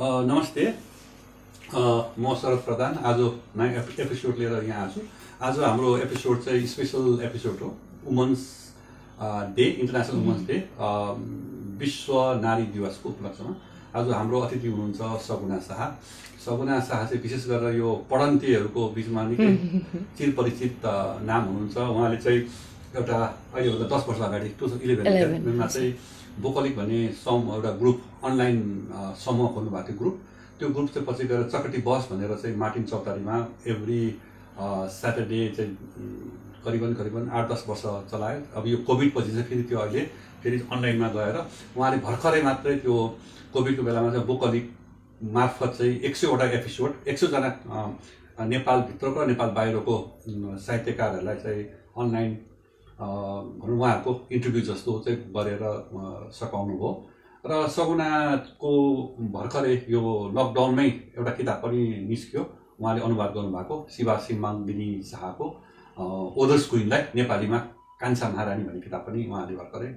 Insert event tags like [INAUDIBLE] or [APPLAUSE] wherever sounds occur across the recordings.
नमस्ते। म शरद प्रधान। आज नयाँ एपि- एपिसोड लिएर यहाँ आएको छु आज हाम्रो एपिसोड चाहिँ स्पेसल एपिसोड हो। Women's Day International Women's Day. विश्व नारी दिवसको उपलक्ष्यमा। आज हाम्रो अतिथि हुनुहुन्छ सगुना शाह। सगुना शाह चाहिँ विशेष गरेर यो पढन्तेहरूको बिचमा निकै [LAUGHS] चिरपरिचित नाम हुनुहुन्छ। उहाँले चाहिँ एउटा अहिलेभन्दा दस वर्ष अगाडि टु थाउजन्ड इलेभेनमा चाहिँ बोकलिक भन्ने सम एउटा ग्रुप अनलाइन समूह खोल्नुभएको थियो ग्रुप। त्यो ग्रुप चाहिँ पछि गएर चकटी बस भनेर चाहिँ मार्टिन चौतारीमा एभ्री स्याटरडे चाहिँ करिबन करिबन आठ दस वर्ष चलायो। अब यो कोभिड पछि चाहिँ फेरि त्यो अहिले फेरि अनलाइनमा गएर उहाँले भर्खरै मात्रै त्यो कोभिडको बेलामा चाहिँ बोकलिक मार्फत चाहिँ एक सयवटा एपिसोड एक सयजना नेपालभित्रको नेपाल बाहिरको साहित्यकारहरूलाई चाहिँ अनलाइन भनौँ उहाँहरूको इन्टरभ्यू जस्तो चाहिँ गरेर सघाउनु भयो। र सगुनाको भर्खरै यो लकडाउनमै एउटा किताब पनि निस्क्यो। उहाँले अनुवाद गर्नुभएको शिवा सिम्माङ्गिनी शाहको ओदर्स क्विनलाई नेपालीमा कान्छा महारानी भन्ने किताब पनि उहाँले भर्खरै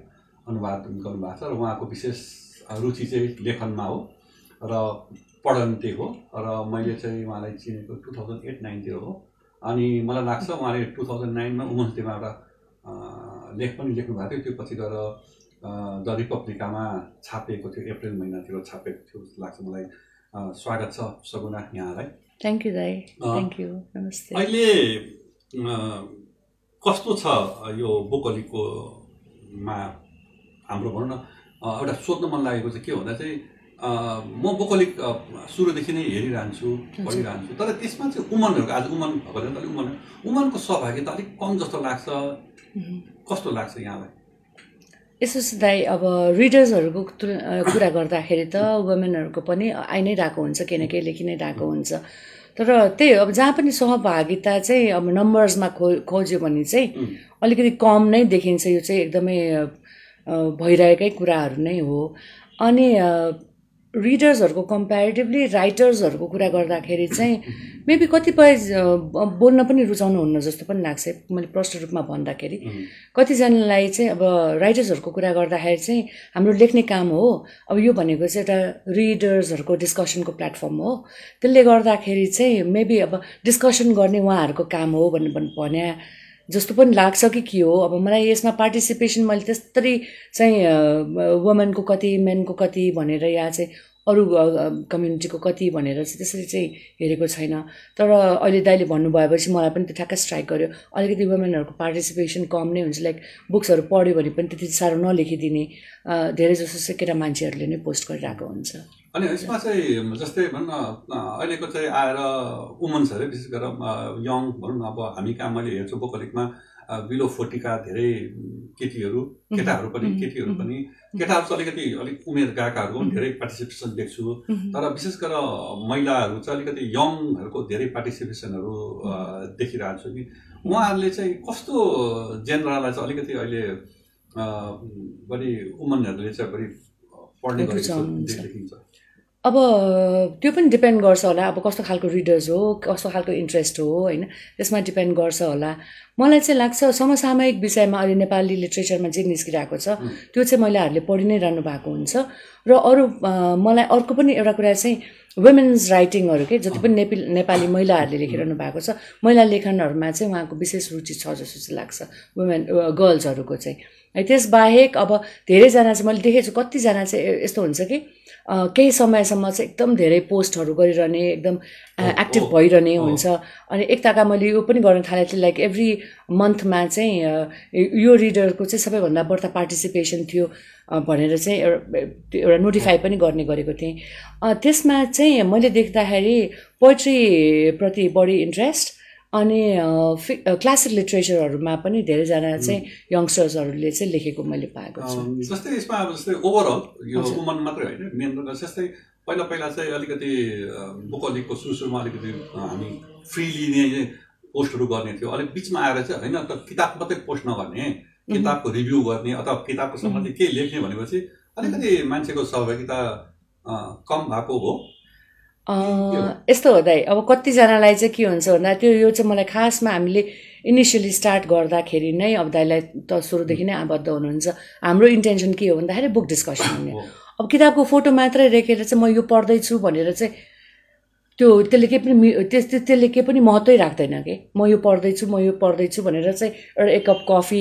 अनुवाद गर्नुभएको छ। र उहाँको विशेष रुचि चाहिँ लेखनमा हो र पढन्ते हो। र मैले चाहिँ उहाँलाई चिनेको टु थाउजन्ड एट नाइनतिर हो। अनि मलाई लाग्छ उहाँले टु थाउजन्ड नाइनमा वुमन्स डेमा एउटा लेख पनि लेख्नु भएको थियो। त्यो पछि गएर द रिपब्लिकामा छापिएको थियो। अप्रिल महिनातिर छापिएको थियो। जस्तो लाग्छ मलाई। स्वागत छ सगुना यहाँलाई। थ्याङ्क यू दाई। थ्याङ्क यू नमस्ते अहिले कस्तो छ यो बोकलीकोमा हाम्रो भनौँ न एउटा सोध्न मन लागेको चाहिँ के भन्दा चाहिँ म बोकलिक सुरुदेखि नै हेरिरहन्छु पढिरहन्छु तर त्यसमा चाहिँ उमनहरूको आज उमन भएको छ अलिक उमन। उमनको सहभागिता अलिक कम जस्तो लाग्छ। कस्तो लाग्छ यहाँलाई? यसो दाई अब रिडर्सहरूको कुरा गर्दाखेरि त वुमेनहरूको पनि आइ नै रहेको हुन्छ केही न केही लेखि नै रहेको हुन्छ। तर त्यही हो अब जहाँ पनि सहभागिता चाहिँ अब नम्बर्समा खो खोज्यो भने चाहिँ अलिकति कम नै देखिन्छ। यो चाहिँ एकदमै भइरहेकै कुराहरू नै हो। अनि रिडर्सहरूको कम्पेरिटिभली राइटर्सहरूको कुरा गर्दाखेरि चाहिँ मेबी कतिपय बोल्न पनि रुचाउनुहुन्न जस्तो पनि लाग्छ। मैले प्रष्ट रूपमा भन्दाखेरि कतिजनालाई चाहिँ अब राइटर्सहरूको कुरा गर्दाखेरि चाहिँ हाम्रो लेख्ने काम हो। अब यो भनेको चाहिँ एउटा रिडर्सहरूको डिस्कसनको प्लेटफर्म हो। त्यसले गर्दाखेरि चाहिँ मेबी अब डिस्कसन गर्ने उहाँहरूको काम हो भन्ने भन्- भने जस्तो पनि लाग्छ कि के हो? अब मलाई यसमा पार्टिसिपेसन मैले त्यस्तरी चाहिँ वुमेनको कति मेनको कति भनेर या चाहिँ अरू कम्युनिटीको कति भनेर चाहिँ त्यसरी चाहिँ हेरेको छैन। तर अहिले दाइले भन्नुभएपछि मलाई पनि त्यो ठ्याक्कै स्ट्राइक गर्यो। अलिकति वुमेनहरूको पार्टिसिपेसन कम नै हुन्छ। लाइक बुक्सहरू पढ्यो भने पनि त्यति साह्रो नलेखिदिने धेरै जसो चाहिँ केटा मान्छेहरूले नै पोस्ट गरिरहेको हुन्छ। अनि यसमा चाहिँ जस्तै भनौँ न अहिलेको चाहिँ आएर वुमन्सहरू विशेष गरेर यङ भनौँ न अब हामी कहाँ मैले हेर्छु बोकलिकमा बिलो फोर्टीका धेरै केटीहरू केटाहरू पनि केटीहरू। पनि केटाहरू चाहिँ अलिकति अलिक उमेर गएकाहरूको पनि धेरै पार्टिसिपेसन देख्छु। तर विशेष गरेर महिलाहरू चाहिँ अलिकति यङहरूको धेरै पार्टिसिपेसनहरू देखिरहेको छु कि उहाँहरूले चाहिँ कस्तो जेनरललाई चाहिँ अलिकति अहिले बढी वुमनहरूले चाहिँ बढी पढ्ने गरेको देखिन्छ? अब त्यो पनि डिपेन्ड गर्छ होला। अब कस्तो खालको रिडर्स हो कस्तो खालको इन्ट्रेस्ट हो होइन? त्यसमा डिपेन्ड गर्छ होला। मलाई चाहिँ लाग्छ समसामयिक विषयमा अहिले नेपाली लिट्रेचरमा जे निस्किरहेको छ. त्यो चाहिँ महिलाहरूले पढि नै रहनु भएको हुन्छ। र अरू मलाई अर्को पनि एउटा कुरा चाहिँ वुमेन्स राइटिङहरू के जति पनि नेपाली नेपाली महिलाहरूले लेखिरहनु भएको छ महिला लेखनहरूमा चाहिँ उहाँको विशेष रुचि छ जस्तो चाहिँ लाग्छ वुमेन गर्ल्सहरूको चाहिँ। है त्यसबाहेक अब धेरैजना चाहिँ मैले देखेको छु कतिजना चाहिँ यस्तो हुन्छ कि केही समयसम्म चाहिँ एकदम धेरै पोस्टहरू गरिरहने एकदम एक्टिभ भइरहने। हुन्छ। अनि एक ताका मैले यो पनि गर्न थालेको थिएँ लाइक एभ्री मन्थमा चाहिँ यो रिडरको चाहिँ सबैभन्दा बढ्ता पार्टिसिपेसन थियो भनेर चाहिँ एउटा एउटा नोटिफाई पनि गर्ने गरेको थिएँ। त्यसमा चाहिँ मैले देख्दाखेरि पोइट्रीप्रति बढी इन्ट्रेस्ट अनि क्लासिक लिट्रेचरहरूमा पनि धेरैजना चाहिँ यङ्स्टर्सहरूले चाहिँ लेखेको मैले पाएको छु। जस्तै यसमा अब जस्तै ओभरअल यो। वुमन मात्रै होइन मेन जस्तै पहिला पहिला चाहिँ अलिकति बुकलिकको सुरु सुरुमा अलिकति हामी फ्रिली नै पोस्टहरू गर्ने थियो। अलिक बिचमा आएर चाहिँ होइन त किताब मात्रै पोस्ट नगर्ने किताबको रिभ्यू गर्ने अथवा किताबको सम्बन्धी केही लेख्ने भनेपछि अलिकति मान्छेको सहभागिता कम भएको हो। यस्तो हो दाइ अब कतिजनालाई चाहिँ के हुन्छ भन्दा त्यो यो चाहिँ मलाई खासमा हामीले इनिसियली स्टार्ट गर्दाखेरि नै अब दाइलाई त सुरुदेखि नै आबद्ध हुनुहुन्छ। हाम्रो इन्टेन्सन के हो भन्दाखेरि बुक डिस्कसन हुने। अब किताबको फोटो मात्रै रेखेर चाहिँ म यो पढ्दैछु भनेर चाहिँ त्यो त्यसले केही पनि मि- त्यस त्यस- त्यसले केही पनि महत्त्वै राख्दैन कि? म यो पढ्दैछु म यो पढ्दैछु भनेर चाहिँ एउटा एक कप कफी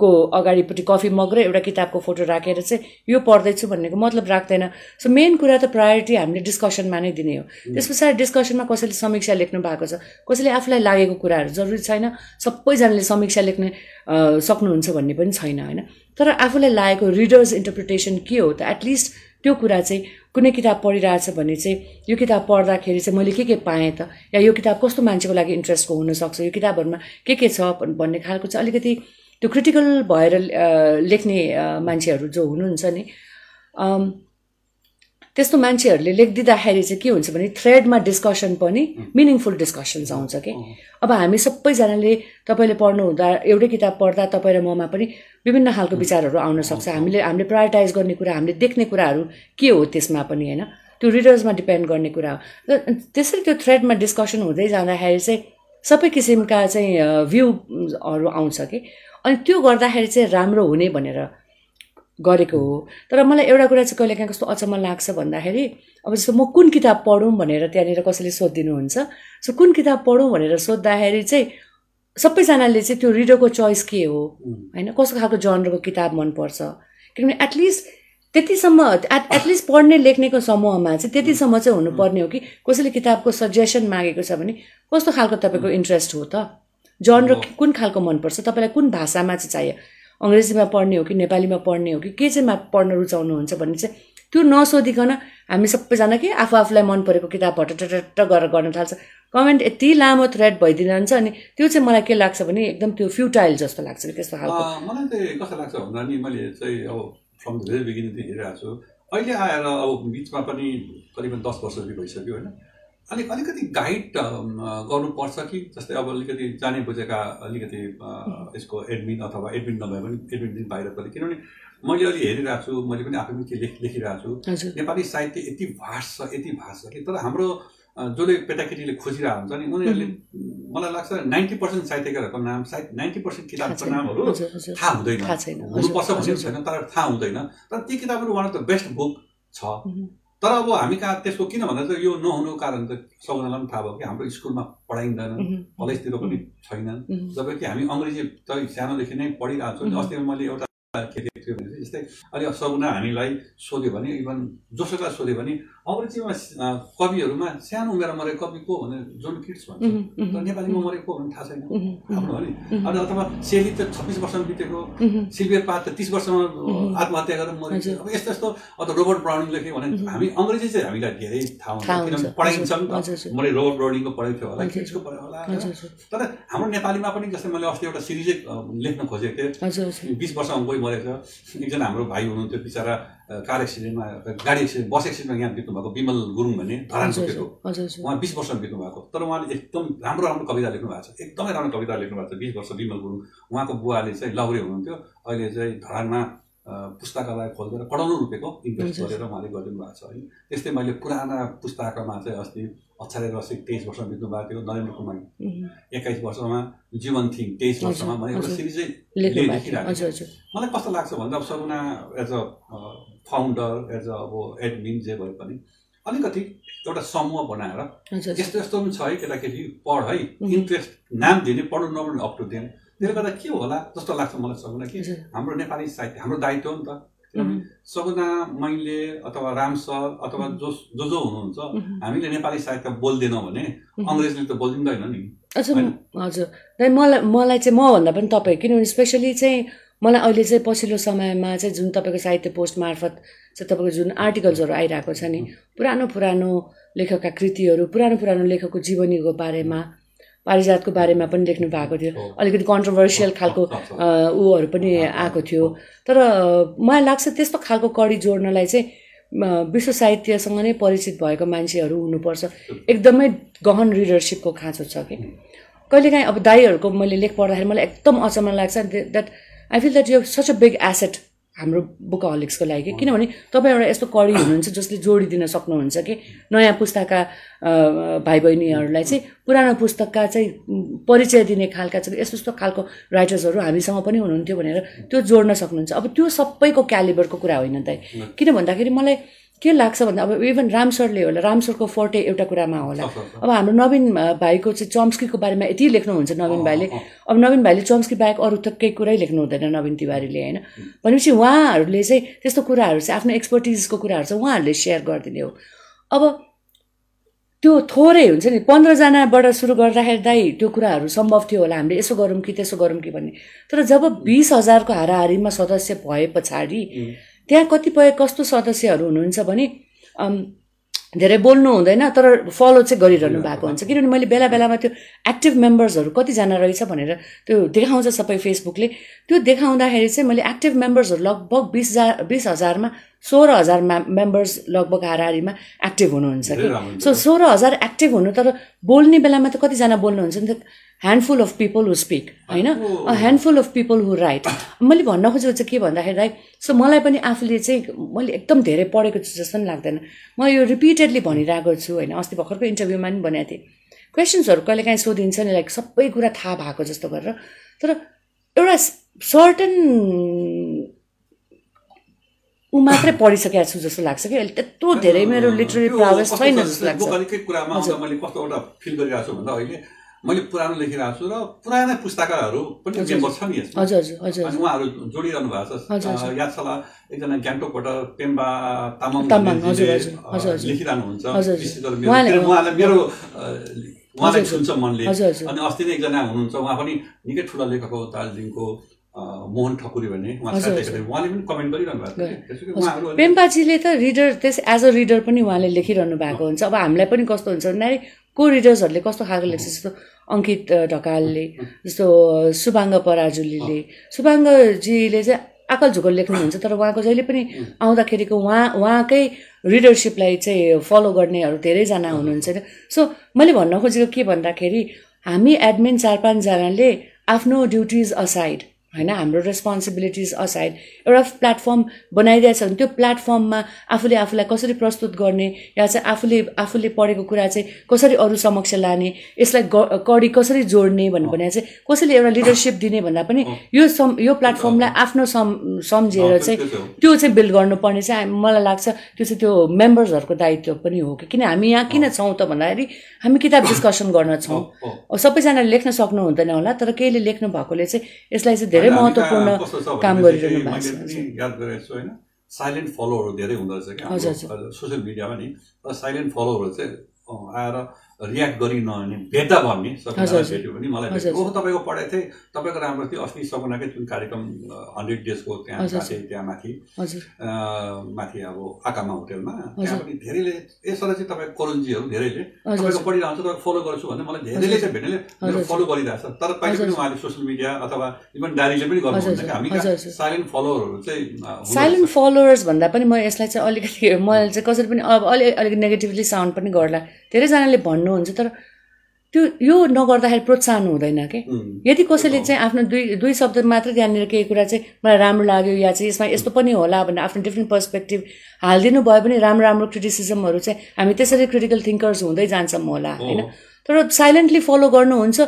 को अगाडिपट्टि कफी मग र एउटा किताबको फोटो राखेर चाहिँ यो पढ्दैछु भन्नेको मतलब राख्दैन। सो मेन कुरा त प्रायोरिटी हामीले डिस्कसनमा नै दिने हो। त्यस पछाडि डिस्कसनमा कसैले समीक्षा लेख्नु भएको छ कसैले आफूलाई लागेको कुराहरू जरुरी छैन सबैजनाले समीक्षा लेख्ने सक्नुहुन्छ भन्ने पनि छैन होइन? तर आफूलाई लागेको रिडर्स इन्टरप्रिटेसन के हो त? एटलिस्ट त्यो कुरा चाहिँ कुनै किताब पढिरहेछ भने चाहिँ यो किताब पढ्दाखेरि चाहिँ मैले के के पाएँ त? या यो किताब कस्तो मान्छेको लागि इन्ट्रेस्टको हुनसक्छ? यो किताबहरूमा के के छ भन्- भन्ने खालको चाहिँ अलिकति त्यो क्रिटिकल भएर लेख्ने मान्छेहरू जो हुनुहुन्छ नि त्यस्तो मान्छेहरूले लेखिदिँदाखेरि चाहिँ के हुन्छ भने थ्रेडमा डिस्कसन पनि मिनिङफुल डिस्कसन्स आउँछ कि? अब हामी सबैजनाले तपाईँले पढ्नु हुँदा एउटै किताब पढ्दा तपाईँ र ममा पनि विभिन्न खालको विचारहरू आउन सक्छ। हामीले हामीले प्रायोरिटाइज गर्ने कुरा हामीले देख्ने कुराहरू के हो त्यसमा पनि होइन? त्यो रिडर्समा डिपेन्ड गर्ने कुरा हो। त्यसरी त्यो थ्रेडमा डिस्कसन हुँदै जाँदाखेरि चाहिँ सबै किसिमका चाहिँ भ्यूहरू आउँछ कि? अनि त्यो गर्दाखेरि चाहिँ राम्रो हुने भनेर गरेको हो। तर मलाई एउटा कुरा चाहिँ कहिले काहीँ कस्तो अचम्म लाग्छ भन्दाखेरि अब जस्तो म कुन किताब पढौँ भनेर त्यहाँनिर कसैले सोधिदिनुहुन्छ सो कुन किताब पढौँ भनेर सोद्धाखेरि चाहिँ सबैजनाले चाहिँ त्यो रिडरको चोइस के हो? होइन कस्तो खालको जनरको किताब मनपर्छ? किनभने एटलिस्ट त्यतिसम्म एट एटलिस्ट पढ्ने लेख्नेको समूहमा चाहिँ त्यतिसम्म चाहिँ हुनुपर्ने हो कि कसैले किताबको सजेसन मागेको छ भने कस्तो खालको तपाईँको इन्ट्रेस्ट हो त? जनर कुन खालको मनपर्छ? तपाईँलाई कुन भाषामा चाहिँ चाहियो? अङ्ग्रेजीमा पढ्ने हो कि नेपालीमा पढ्ने हो कि के चाहिँ पढ्न रुचाउनुहुन्छ भन्ने चाहिँ त्यो नसोधिकन हामी सबैजना के आफू आफूलाई मन परेको किताब भटटट गरेर गर्न थाल्छ। कमेन्ट यति लामो थ्रेड भइदिनुहुन्छ अनि त्यो चाहिँ मलाई के लाग्छ भने एकदम त्यो फ्युटाइल जस्तो लाग्छ कि त्यस्तो खालको। मलाई चाहिँ कस्तो लाग्छ भन्दा नि मैले चाहिँ अब फ्रम द भेरी बिगिनिङदेखि हेरिरहेको छु। अहिले आएर अब बिचमा पनि करिबन दस वर्ष भइसक्यो होइन। अलिक अलिकति गाइड गर्नुपर्छ कि जस्तै अब अलिकति जाने बुझेका अलिकति [LAUGHS] यसको एडमिन अथवा एडमिन नभए पनि एडमिन दिन बाहिर पनि किनभने मैले अलि हेरिरहेको छु मैले पनि आफै पनि के लेख लेखिरहेको छु। नेपाली साहित्य यति भाष छ यति भाष छ कि तर हाम्रो जसले केटाकेटीले खोजिरहेको हुन्छ नि उनीहरूले मलाई लाग्छ नाइन्टी पर्सेन्ट साहित्यकारहरूको नाम साहित्य नाइन्टी पर्सेन्ट किताबको नामहरू थाहा हुँदैन। हुनुपर्छ हजुर। छैन तर थाहा हुँदैन। तर ती किताबहरू one of the best book छ। तर अब हामी कहाँ त्यसको किन भन्दा चाहिँ यो नहुनुको कारण त सबैजनालाई पनि थाहा भयो कि हाम्रो स्कुलमा पढाइँदैन। कलेजतिर पनि छैनन् मह्म। जब कि हामी अङ्ग्रेजी त सानोदेखि नै पढिरहेको छौँ। अस्ति मैले एउटा के थियो भने चाहिँ जस्तै अहिले सगुना हामीलाई सोध्यो भने इभन जोसोलाई सोध्यो भने अङ्ग्रेजीमा कविहरूमा सानो उमेरमा मरेको कवि को भने जोन किट्स भन्छ तर नेपालीमा मरेको को भने थाहा छैन हाम्रो हो नि अनि अथवा सेली त छब्बिस वर्षमा बितेको मह्म, सिल्भियर पात त तिस वर्षमा। आत्महत्या गरेर मरेको। अब यस्तो यस्तो अथवा रोबर्ट ब्राउनिङ लेख्यो भने। हामी अङ्ग्रेजी चाहिँ हामीलाई धेरै थाहा हुन्छ किनभने पढाइन्छ नि त। मैले रोबर्ट ब्राउनिङको पढाइ थियो होला। किट्सको पढाइ होला तर हाम्रो नेपालीमा पनि जस्तै मैले अस्ति एउटा सिरिजै लेख्न खोजेको थिएँ बिस वर्षमा कोही मरेको छ एकजना हाम्रो भाइ हुनुहुन्थ्यो बिचरा कार एक्सिडेन्टमा गाडी एक्सिडेन्ट बस एक्सिडेन्टमा यहाँ बित्नु भएको विमल गुरुङ भन्ने धरानको हजुर केटो हजुर हजुर उहाँ बिस वर्षमा बित्नु भएको। तर उहाँले एकदम राम्रो राम्रो कविता लेख्नु भएको छ। एकदमै राम्रो कविता लेख्नु भएको छ। बिस वर्ष विमल गुरुङ। उहाँको बुवाले चाहिँ लाउरे हुनुहुन्थ्यो। अहिले चाहिँ धरानमा पुस्तकालय खोलेर करोडौँ रुपियाँको इन्भेस्ट। गरेर उहाँले गरिदिनु भएको छ है त्यस्तै मैले पुराना पुस्तकमा चाहिँ अस्ति अक्षरे रसिक तेइस वर्षमा बित्नु भएको थियो नरेन्द्र कुमार। एक्काइस वर्षमा जीवन थिङ तेइस वर्षमा मैले एउटा। सिरिजै लेखिरहेको मलाई कस्तो लाग्छ भन्दा अब Saguna as a founder as a अब एडमिन जे भए पनि अलिकति एउटा समूह बनाएर यस्तो यस्तो पनि छ है केटाकेटी पढ है. इन्ट्रेस्ट नाम दिने पढ्नु नपढ्नु अप टु देम त्यसले गर्दा के होला जस्तो लाग्छ मलाई सगुना कि हाम्रो नेपाली साहित्य हाम्रो दायित्व हो नि त। सगुना मैले अथवा राम सर अथवा. जो जो जो हुनुहुन्छ हामीले नेपाली साहित्य बोल्दैनौँ भने। अङ्ग्रेजले त बोलिँदैन नि। हजुर। मलाई मलाई चाहिँ मभन्दा पनि तपाईँ किनभने स्पेसली चाहिँ मलाई अहिले चाहिँ पछिल्लो समयमा चाहिँ जुन तपाईँको साहित्य पोस्ट मार्फत चाहिँ तपाईँको जुन आर्टिकल्सहरू आइरहेको छ नि पुरानो पुरानो लेखकका कृतिहरू पुरानो पुरानो लेखकको जीवनीको बारेमा पारिजातको बारेमा पनि लेख्नु भएको थियो। अलिकति कन्ट्रोभर्सियल खालको ऊहरू पनि आएको थियो। तर मलाई लाग्छ त्यस्तो खालको कडी जोड्नलाई चाहिँ विश्व साहित्यसँग नै परिचित भएको मान्छेहरू हुनुपर्छ। एकदमै गहन रिडरसिपको खाँचो छ कि। कहिलेकाहीँ अब दाईहरूको मैले लेख पढ्दाखेरि मलाई एकदम अचम्म लाग्छ। That I feel that you such a big asset हाम्रो बुकहलिक्सको लागि कि किनभने तपाईँ एउटा यस्तो कडी हुनुहुन्छ जसले जोडिदिन सक्नुहुन्छ कि? नयाँ पुस्ताका भाइ बहिनीहरूलाई चाहिँ पुरानो पुस्तकका चाहिँ परिचय दिने खालका चाहिँ यस्तो यस्तो खालको राइटर्सहरू हामीसँग पनि हुनुहुन्थ्यो भनेर त्यो जोड्न सक्नुहुन्छ। अब त्यो सबैको क्यालिबरको कुरा होइन त किन भन्दाखेरि मलाई के लाग्छ भन्दा अब इभन राम सरले होला राम सरको फोर्टे एउटा कुरामा होला। अब हाम्रो नवीन भाइको चाहिँ चम्स्कीको बारेमा यति लेख्नुहुन्छ नवीन भाइले। अब नवीन भाइले चम्स्की बाहेक अरू त केही कुरै लेख्नु हुँदैन नवीन तिवारीले होइन? भनेपछि उहाँहरूले चाहिँ त्यस्तो कुराहरू चाहिँ आफ्नो एक्सपर्टिजको कुराहरू चाहिँ उहाँहरूले सेयर गरिदिने हो। अब त्यो थोरै हुन्छ नि पन्ध्रजनाबाट सुरु गर्दाखेरि दाइ त्यो कुराहरू सम्भव थियो होला। हामीले यसो गरौँ कि त्यसो गरौँ कि भन्ने। तर जब बिस हजारको हाराहारीमा सदस्य भए पछाडि त्यहाँ कतिपय कस्तो सदस्यहरू हुनुहुन्छ भने धेरै बोल्नु हुँदैन तर फलो चाहिँ गरिरहनु भएको हुन्छ। किनभने मैले बेला बेलामा त्यो एक्टिभ मेम्बर्सहरू कतिजना रहेछ भनेर त्यो देखाउँछ सबै फेसबुकले त्यो देखाउँदाखेरि चाहिँ मैले एक्टिभ मेम्बर्सहरू लगभग बिस हजार बिस हजारमा सोह्र हजार मेम्बर्स लगभग हाराहारीमा एक्टिभ हुनुहुन्छ कि। सो सोह्र हजार एक्टिभ हुनु तर बोल्ने बेलामा त कतिजना बोल्नुहुन्छ नि त? Handful of people who speak होइन? Handful of people who write मैले भन्न खोजेको चाहिँ के भन्दाखेरि राइट सो मलाई पनि आफूले चाहिँ मैले एकदम धेरै पढेको छु जस्तो पनि लाग्दैन। म यो रिपिटेडली भनिरहेको छु होइन? अस्ति भर्खरको इन्टरभ्यूमा पनि भनेको थिएँ। क्वेसन्सहरू कहिले काहीँ सोधिन्छ नि लाइक सबै कुरा थाहा भएको जस्तो गरेर। तर एउटा सर्टन ऊ मात्रै पढिसकेको छु जस्तो लाग्छ कि अहिले त्यत्रो धेरै मेरो लिटरेरी प्रवेश छैन जस्तो लाग्छ। मैले पुरानो लेखिरहेको छु र पुराना पुस्ताकाहरू पनि मेम्बर छ नि यसमा। अनि उहाँहरू जोडिरहनु भएको छ। याद छ एकजना गान्तोकबाट पेम्बा तामाङ उहाँले- किनभने उहाँलाई मेरो उहाँलाई छुन्छ मनले। अनि अस्ति नै एकजना हुनुहुन्छ उहाँ पनि निकै ठुला लेखक हो दार्जिलिङको मोहन ठकुरी भन्ने। उहाँले पनि कमेन्ट गरिरहनु भएको पेम्पाजीले त रिडर त्यस एज अ रिडर पनि उहाँले लेखिरहनु भएको हुन्छ। अब हामीलाई पनि कस्तो हुन्छ भन्दाखेरि को रिडर्सहरूले कस्तो खालको लेख्छ? जस्तो अङ्कित ढकालले जस्तो सुभाङ्ग पराजुलीले। सुभाङ्गजीले चाहिँ आकल झुकल लेख्नुहुन्छ तर उहाँको जहिले पनि आउँदाखेरिको उहाँ उहाँकै रिडरसिपलाई चाहिँ फलो गर्नेहरू धेरैजना हुनुहुन्छ सो मैले भन्न खोजेको के भन्दाखेरि हामी एडमिन चार पाँचजनाले आफ्नो ड्युटिज असाइड होइन हाम्रो रेस्पोन्सिबिलिटिज असाइड एउटा प्लेटफर्म बनाइदिएछ भने त्यो प्लेटफर्ममा आफूले आफूलाई कसरी प्रस्तुत गर्ने या चाहिँ आफूले आफूले पढेको कुरा चाहिँ कसरी अरू समक्ष लाने यसलाई कडी कसरी जोड्ने भन्नु भने चाहिँ कसैले एउटा लिडरसिप दिने भन्दा पनि यो सम यो प्लेटफर्मलाई आफ्नो सम सम्झेर चाहिँ त्यो चाहिँ बिल्ड गर्नुपर्ने चाहिँ मलाई लाग्छ त्यो चाहिँ त्यो मेम्बर्सहरूको दायित्व पनि हो कि किन हामी यहाँ किन छौँ त भन्दाखेरि हामी किताब डिस्कसन गर्न छौँ। सबैजनाले लेख्न सक्नु हुँदैन होला तर केहीले लेख्नु भएकोले चाहिँ यसलाई चाहिँ धेरै महत्त्वपूर्ण काम गरिरहनु भएको छ। पनि याद गरेको छु होइन? साइलेन्ट फलोहरू धेरै हुँदो रहेछ क्या सोसियल मिडियामा नि साइलेन्ट फलोहरू चाहिँ आएर रियाक्ट गरि नहुने भेट्दा भन्ने। भेट्यो भने मलाई भेट्यो। ओहो तपाईँको पढाइ थिएँ तपाईँको राम्रो थियो। अस्ति सपनाकै जुन कार्यक्रम हन्ड्रेड डेजको त्यहाँ त्यहाँ माथि माथि अब आकामा होटेलमा त्यहाँ पनि धेरैले यसरी चाहिँ तपाईँ करुणजीहरू धेरैले। तपाईँको पढिरहन्छ तपाईँ फलो गर्छु भने मलाई धेरैले चाहिँ भेट्नेले मेरो फलो गरिरहेछ तर कहिले पनि उहाँले सोसियल मिडिया अथवा इभन डायरीले पनि गर्नुहुन्छ कि हामी। साइलेन्ट फलोवरहरू चाहिँ साइलेन्ट। फलोवर्स भन्दा पनि म यसलाई चाहिँ अलिकति [LAUGHS] मैले चाहिँ कसरी पनि अब अलि अलिक नेगेटिभली साउन्ड पनि गर्ला। धेरैजनाले भन्नुहुन्छ तर त्यो यो नगर्दाखेरि प्रोत्साहन हुँदैन कि? यदि कसैले चाहिँ आफ्नो दुई दुई शब्द मात्र त्यहाँनिर केही कुरा चाहिँ मलाई राम्रो लाग्यो या चाहिँ यसमा यस्तो पनि होला भनेर आफ्नो डिफ्रेन्ट पर्सपेक्टिभ हालिदिनु भयो भने राम्रो राम्रो क्रिटिसिजमहरू चाहिँ हामी त्यसरी क्रिटिकल थिङ्कर्स हुँदै जान्छौँ होला होइन? तर साइलेन्टली फलो गर्नुहुन्छ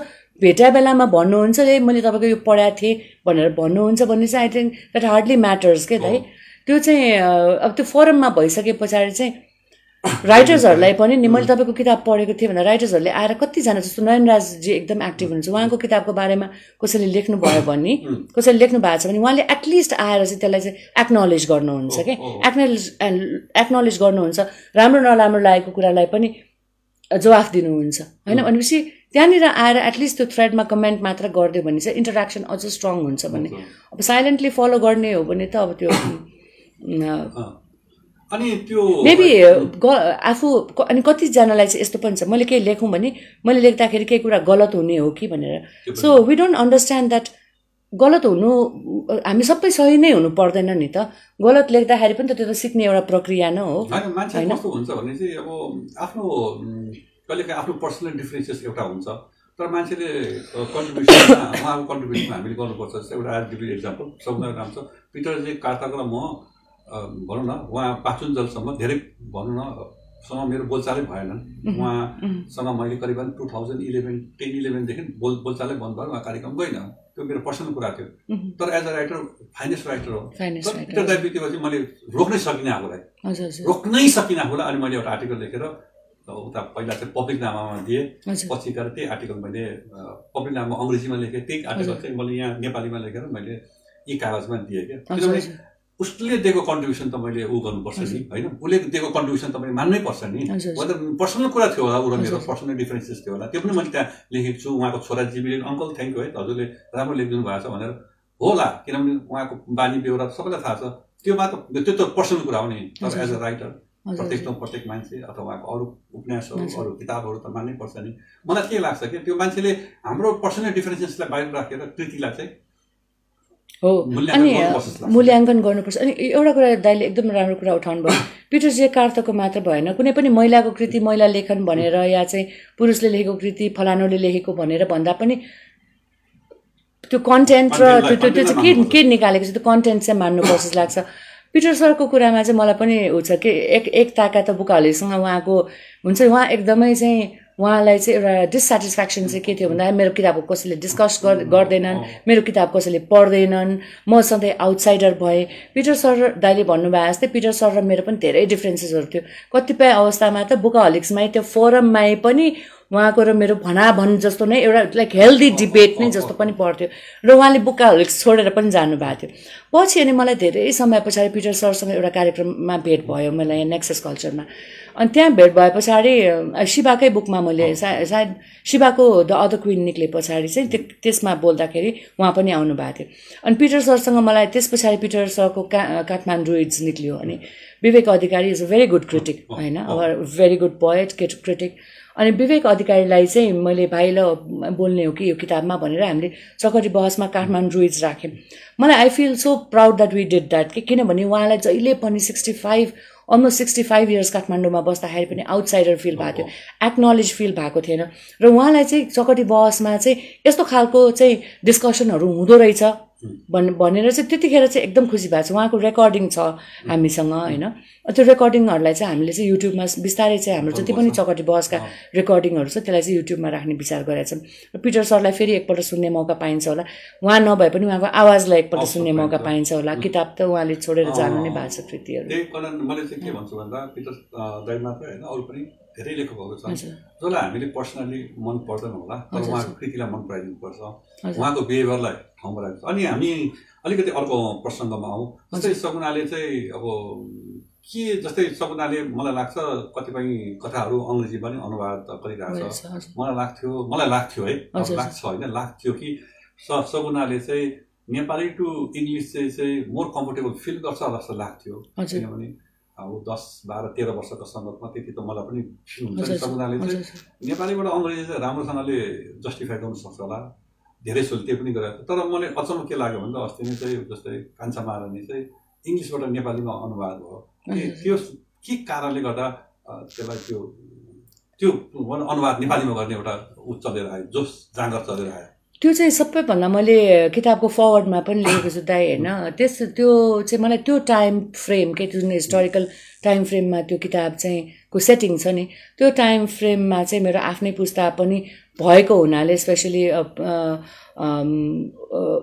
भेटा बेलामा भन्नुहुन्छ ए मैले तपाईँको यो पढाएको थिएँ भनेर भन्नुहुन्छ भने चाहिँ I think that hardly matters के दाइ त्यो चाहिँ अब त्यो फोरममा भइसके पछाडि चाहिँ राइटर्सहरूलाई पनि नि मैले तपाईँको किताब पढेको थिएँ भनेर राइटर्सहरूले आएर कतिजना जस्तो नयनराजजी एकदम एक्टिभ हुनुहुन्छ उहाँको किताबको बारेमा कसैले लेख्नु भयो भने [LAUGHS] कसैले लेख्नु भएको छ भने उहाँले एटलिस्ट आएर चाहिँ त्यसलाई चाहिँ एक्नोलेज गर्नुहुन्छ कि? एक्नोलेज एक्नोलेज गर्नुहुन्छ राम्रो नराम्रो लागेको कुरालाई पनि जवाफ दिनुहुन्छ होइन? भनेपछि त्यहाँनिर आएर एटलिस्ट त्यो थ्रेडमा कमेन्ट मात्र गरिदियो भने चाहिँ इन्टरेक्सन अझ स्ट्रङ हुन्छ भन्ने। अब साइलेन्टली फलो गर्ने हो भने त अब त्यो। [COUGHS] अनि त्यो मेबी आफू अनि कतिजनालाई चाहिँ यस्तो पनि छ। मैले केही लेखौँ भने मैले लेख्दाखेरि केही कुरा गलत हुने हो कि भनेर। So we don't understand that गलत हुनु हामी सबै सही नै हुनु पर्दैन नि त। गलत लेख्दाखेरि पनि त त्यो त सिक्ने एउटा प्रक्रिया नै हो। होइन मान्छे कस्तो हुन्छ भने चाहिँ अब आफ्नो कहिलेकाहीँ आफ्नो पर्सनल डिफ्रेन्सेस एउटा हुन्छ। तर मान्छेले कन्ट्रिब्युसन उहाँको कन्ट्रिब्युसन हामीले गर्नुपर्छ। जस्तै एउटा इक्जाम्पल सबभन्दा राम्रो छ। पिटरजी कार्ताको र म भनौँ न उहाँ पाचुन्जेलसम्म धेरै भनौँ न सँग मेरो बोलचालै भएनन्। उहाँसँग मैले करिबन टु थाउजन्ड इलेभेन टेन इलेभेनदेखि बोल बोलचालै बन्द भयो उहाँ कार्यक्रम गइनँ त्यो मेरो पर्सनल कुरा थियो। तर as a writer finance writer हो। तर बितेपछि मैले रोक्नै सकिनँ आफूलाई। रोक्नै सकिनँ आफूलाई अनि मैले एउटा आर्टिकल लेखेर उता पहिला चाहिँ पब्लिक नामामा दिएँ। पछि गएर त्यही आर्टिकल मैले पब्लिक नाममा अङ्ग्रेजीमा लेखेँ। त्यही आर्टिकल चाहिँ मैले यहाँ नेपालीमा लेखेर मैले यी कागजमा दिएँ क्या। किनभने उसले दिएको कन्ट्रिब्युसन त मैले ऊ गर्नुपर्छ नि होइन? उसले दिएको कन्ट्रिब्युसन त मैले मान्नै पर्छ नि वेदर पर्सनल कुरा थियो होला ऊ र मेरो। पर्सनल डिफरेन्सेस थियो होला त्यो पनि मैले त्यहाँ लेखेको छु। उहाँको छोरा अङ्कल थ्याङ्क यू है। हजुरले राम्रो लेखिदिनु भएको छ भनेर होला किनभने उहाँको बानी बेहोरा त सबैलाई थाहा छ। त्यो मात्र त्यो त पर्सनल कुरा हो नि। तर एज अ राइटर प्रत्येक ठाउँ प्रत्येक मान्छे अथवा उहाँको अरू उपन्यासहरू। अरू किताबहरू त मान्नै पर्छ नि। मलाई के लाग्छ कि त्यो मान्छेले हाम्रो पर्सनल डिफरेन्सेसलाई बाहिर राखेर कृतिलाई चाहिँ हो। अनि। मूल्याङ्कन गर्नुपर्छ। अनि एउटा कुरा दाइले एकदम राम्रो कुरा उठाउनु भयो पिटर जे कार्तको मात्र भएन। कुनै पनि महिलाको कृति महिला लेखन भनेर या चाहिँ पुरुषले लेखेको कृति फलानुले लेखेको भनेर भन्दा पनि त्यो कन्टेन्ट र त्यो त्यो चाहिँ के के निकालेको छ? त्यो कन्टेन्ट चाहिँ मान्नुपर्छ जस्तो लाग्छ। पिटर सरको कुरामा चाहिँ मलाई पनि ऊ छ कि एक एक ताका त बुकाहलीसँग उहाँको हुन्छ। उहाँ एकदमै चाहिँ उहाँलाई चाहिँ एउटा डिससेटिस्फ्याक्सन चाहिँ के थियो भन्दा मेरो किताबको कसैले डिस्कस गर- गर्दैनन् मेरो किताब कसैले पढ्दैनन् म सधैँ आउटसाइडर भएँ। पिटर सर दाइले भन्नुभयो जस्तै पिटर सर र मेरो पनि धेरै डिफ्रेन्सेसहरू थियो। कतिपय अवस्थामा त बुकाहलिक्समै त्यो फोरममै पनि उहाँको र मेरो भनाभन जस्तो नै एउटा लाइक हेल्दी डिबेट नै जस्तो पनि पर्थ्यो। र उहाँले बुकाहलिक्स छोडेर पनि जानुभएको थियो। पछि अनि मलाई धेरै समय पछाडि पिटर सरसँग एउटा कार्यक्रममा भेट भयो मलाई यहाँ नेक्सस कल्चरमा अनि त्यहाँ भेट भए पछाडि शिवाकै बुकमा मैले सा- सायद शिवाको द अदर क्विन निक्ले पछाडि चाहिँ त्यो त्यसमा बोल्दाखेरि उहाँ पनि आउनु भएको थियो। अनि पिटर सरसँग मलाई त्यस पछाडि पिटर सरको का काठमाडौँ इड्स निक्लियो अनि Vivek Adhikari is a very good critic होइन? भेरी गुड पोएट क्रिटिक अनि विवेक अधिकारीलाई चाहिँ मैले भाइ ल बोल्ने हो कि यो किताबमा भनेर हामीले चकरी बहसमा काठमाडौँ रुइज राख्यौँ। मलाई I feel so proud that we did that कि किनभने उहाँलाई जहिले पनि sixty five almost sixty five years काठमाडौँमा बस्दाखेरि पनि आउटसाइडर फिल भएको थियो एक्नोलेज फिल भएको थिएन। र उहाँलाई चाहिँ चकटी बहसमा चाहिँ यस्तो खालको चाहिँ डिस्कसनहरू हुँदो रहेछ। भन् भनेर चाहिँ त्यतिखेर चाहिँ एकदम खुसी भएको छ। उहाँको रेकर्डिङ छ हामीसँग होइन। त्यो रेकर्डिङहरूलाई चाहिँ हामीले चाहिँ युट्युबमा बिस्तारै चाहिँ हाम्रो जति पनि चकटी बहसका रेकर्डिङहरू छ त्यसलाई चाहिँ युट्युबमा राख्ने विचार गरेका छौँ र पिटर सरलाई फेरि एकपल्ट सुन्ने मौका पाइन्छ होला। उहाँ नभए पनि उहाँको आवाजलाई एकपल्ट सुन्ने मौका पाइन्छ। पाइन्छ होला। किताब त उहाँले छोडेर जानु नै भएको छ कृतिहरू धेरै लेखकहरू छन्। जसलाई हामीले पर्सनली मन पर्दैन होला तर उहाँको कृतिलाई मन पराइदिनुपर्छ। उहाँको बिहेभियरलाई ठाउँमा राख्छ अनि हामी अलिकति अर्को प्रसङ्गमा आउँ। जस्तै सगुनाले चाहिँ अब के जस्तै सगुनाले मलाई लाग्छ कतिपय कथाहरू अङ्ग्रेजीमा पनि अनुवाद गरिरहेको छ। मलाई लाग्थ्यो मलाई लाग्थ्यो है। लाग्छ होइन लाग्थ्यो कि स सगुनाले चाहिँ नेपाली टु इङ्ग्लिस चाहिँ चाहिँ मोर कम्फोर्टेबल फिल गर्छ जस्तो लाग्थ्यो। किनभने अब दस बाह्र तेह्र वर्षको सङ्गतमा त्यति त मलाई पनि फिल हुन्छ नि समुदायले चाहिँ। नेपालीबाट अङ्ग्रेजी चाहिँ राम्रोसँगले जस्टिफाई गर्नु सक्छ होला। धेरै सोल त्यो पनि गरेको। तर मलाई अचम्म के लाग्यो भन्दा अस्ति नै चाहिँ जस्तै कान्छा महारानी चाहिँ इङ्ग्लिसबाट नेपालीमा अनुवाद भयो। के- त्यो के कारणले गर्दा त्यसलाई त्यो त्यो अनुवाद नेपालीमा गर्ने एउटा ऊ चलेर आयो जोस जाँगर चलेर आयो? त्यो चाहिँ सबैभन्दा मैले किताबको फरवर्डमा पनि लेखेको छु दाइ होइन? त्यस त्यो चाहिँ मलाई त्यो टाइम फ्रेम के जुन हिस्टोरिकल टाइम फ्रेममा त्यो किताब चाहिँ को सेटिङ छ नि त्यो टाइम फ्रेममा चाहिँ मेरो आफ्नै पुस्ता पनि भएको हुनाले स्पेसली